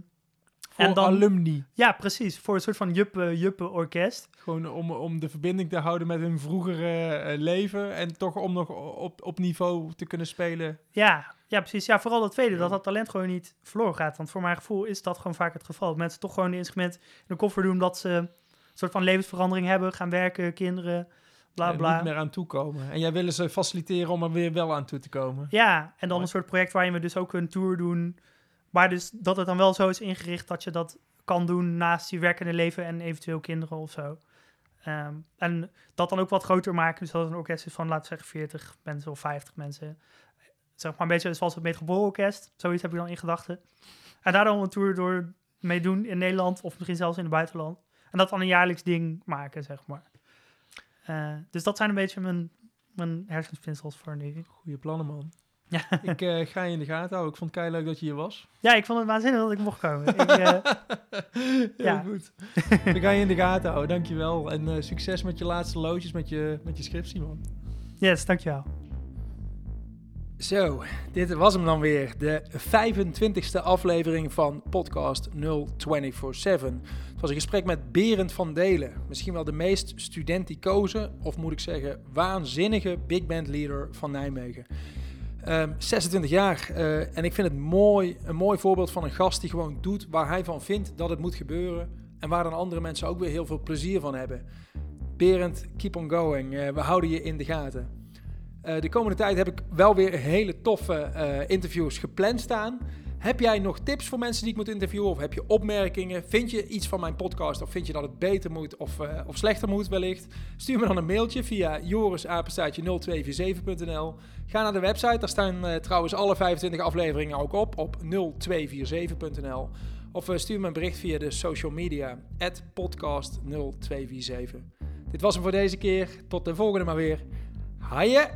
Voor En dan- alumni. ja, precies, voor een soort van juppe, juppe orkest. Gewoon om, om de verbinding te houden met hun vroegere eh, leven. En toch om nog op, op niveau te kunnen spelen. Ja, ja, precies. Ja, vooral dat tweede, dat dat talent gewoon niet verloren gaat. Want voor mijn gevoel is dat gewoon vaak het geval. Dat mensen toch gewoon de instrument in de koffer doen, dat ze een soort van levensverandering hebben, gaan werken, kinderen, bla bla. niet meer aan toekomen. En jij willen ze faciliteren om er weer wel aan toe te komen. Ja, en dan een soort project waarin we dus ook een tour doen. Maar dus dat het dan wel zo is ingericht dat je dat kan doen naast je werkende leven en eventueel kinderen of zo. Ehm, en dat dan ook wat groter maken. Dus dat het een orkest is van, laten we zeggen, 40 mensen of 50 mensen. Zeg maar een beetje zoals het Metropoolorkest. Zoiets heb ik dan in gedachten. En daar dan een tour door mee doen in Nederland of misschien zelfs in het buitenland. En dat dan een jaarlijks ding maken, zeg maar. Eh, dus dat zijn een beetje mijn, mijn hersenspinsels voor nu. Goeie plannen, man. Ja. *laughs* Ik eh, ga je in de gaten houden. Ik vond het leuk dat je hier was. Ja, ik vond het waanzinnig dat ik mocht komen. ik, *laughs* eh, Ja. goed. Ik ga je in de gaten houden. Dankjewel. En succes met je laatste loodjes met je, met je scriptie, man. yes, dankjewel. Zo, dit was hem dan weer. De 25e aflevering van podcast 0247. Het was een gesprek met Berend van Delen. Misschien wel de meest studenticoze, of moet ik zeggen, waanzinnige big band leader van Nijmegen. Ehm, 26 jaar. eh, en ik vind het mooi, een mooi voorbeeld van een gast die gewoon doet waar hij van vindt dat het moet gebeuren. En waar dan andere mensen ook weer heel veel plezier van hebben. Berend, keep on going. Eh, we houden je in de gaten. Eh, de komende tijd heb ik wel weer hele toffe eh, interviews gepland staan. Heb jij nog tips voor mensen die ik moet interviewen? Of heb je opmerkingen? Vind je iets van mijn podcast? Of vind je dat het beter moet of, uh, of slechter moet wellicht? Stuur me dan een mailtje via jorisapenstaatje0247.nl Ga naar de website, daar staan trouwens alle 25 afleveringen ook op, op 0247.nl Of stuur me een bericht via de social media, podcast0247. Dit was hem voor deze keer. Tot de volgende maar weer. Hayır.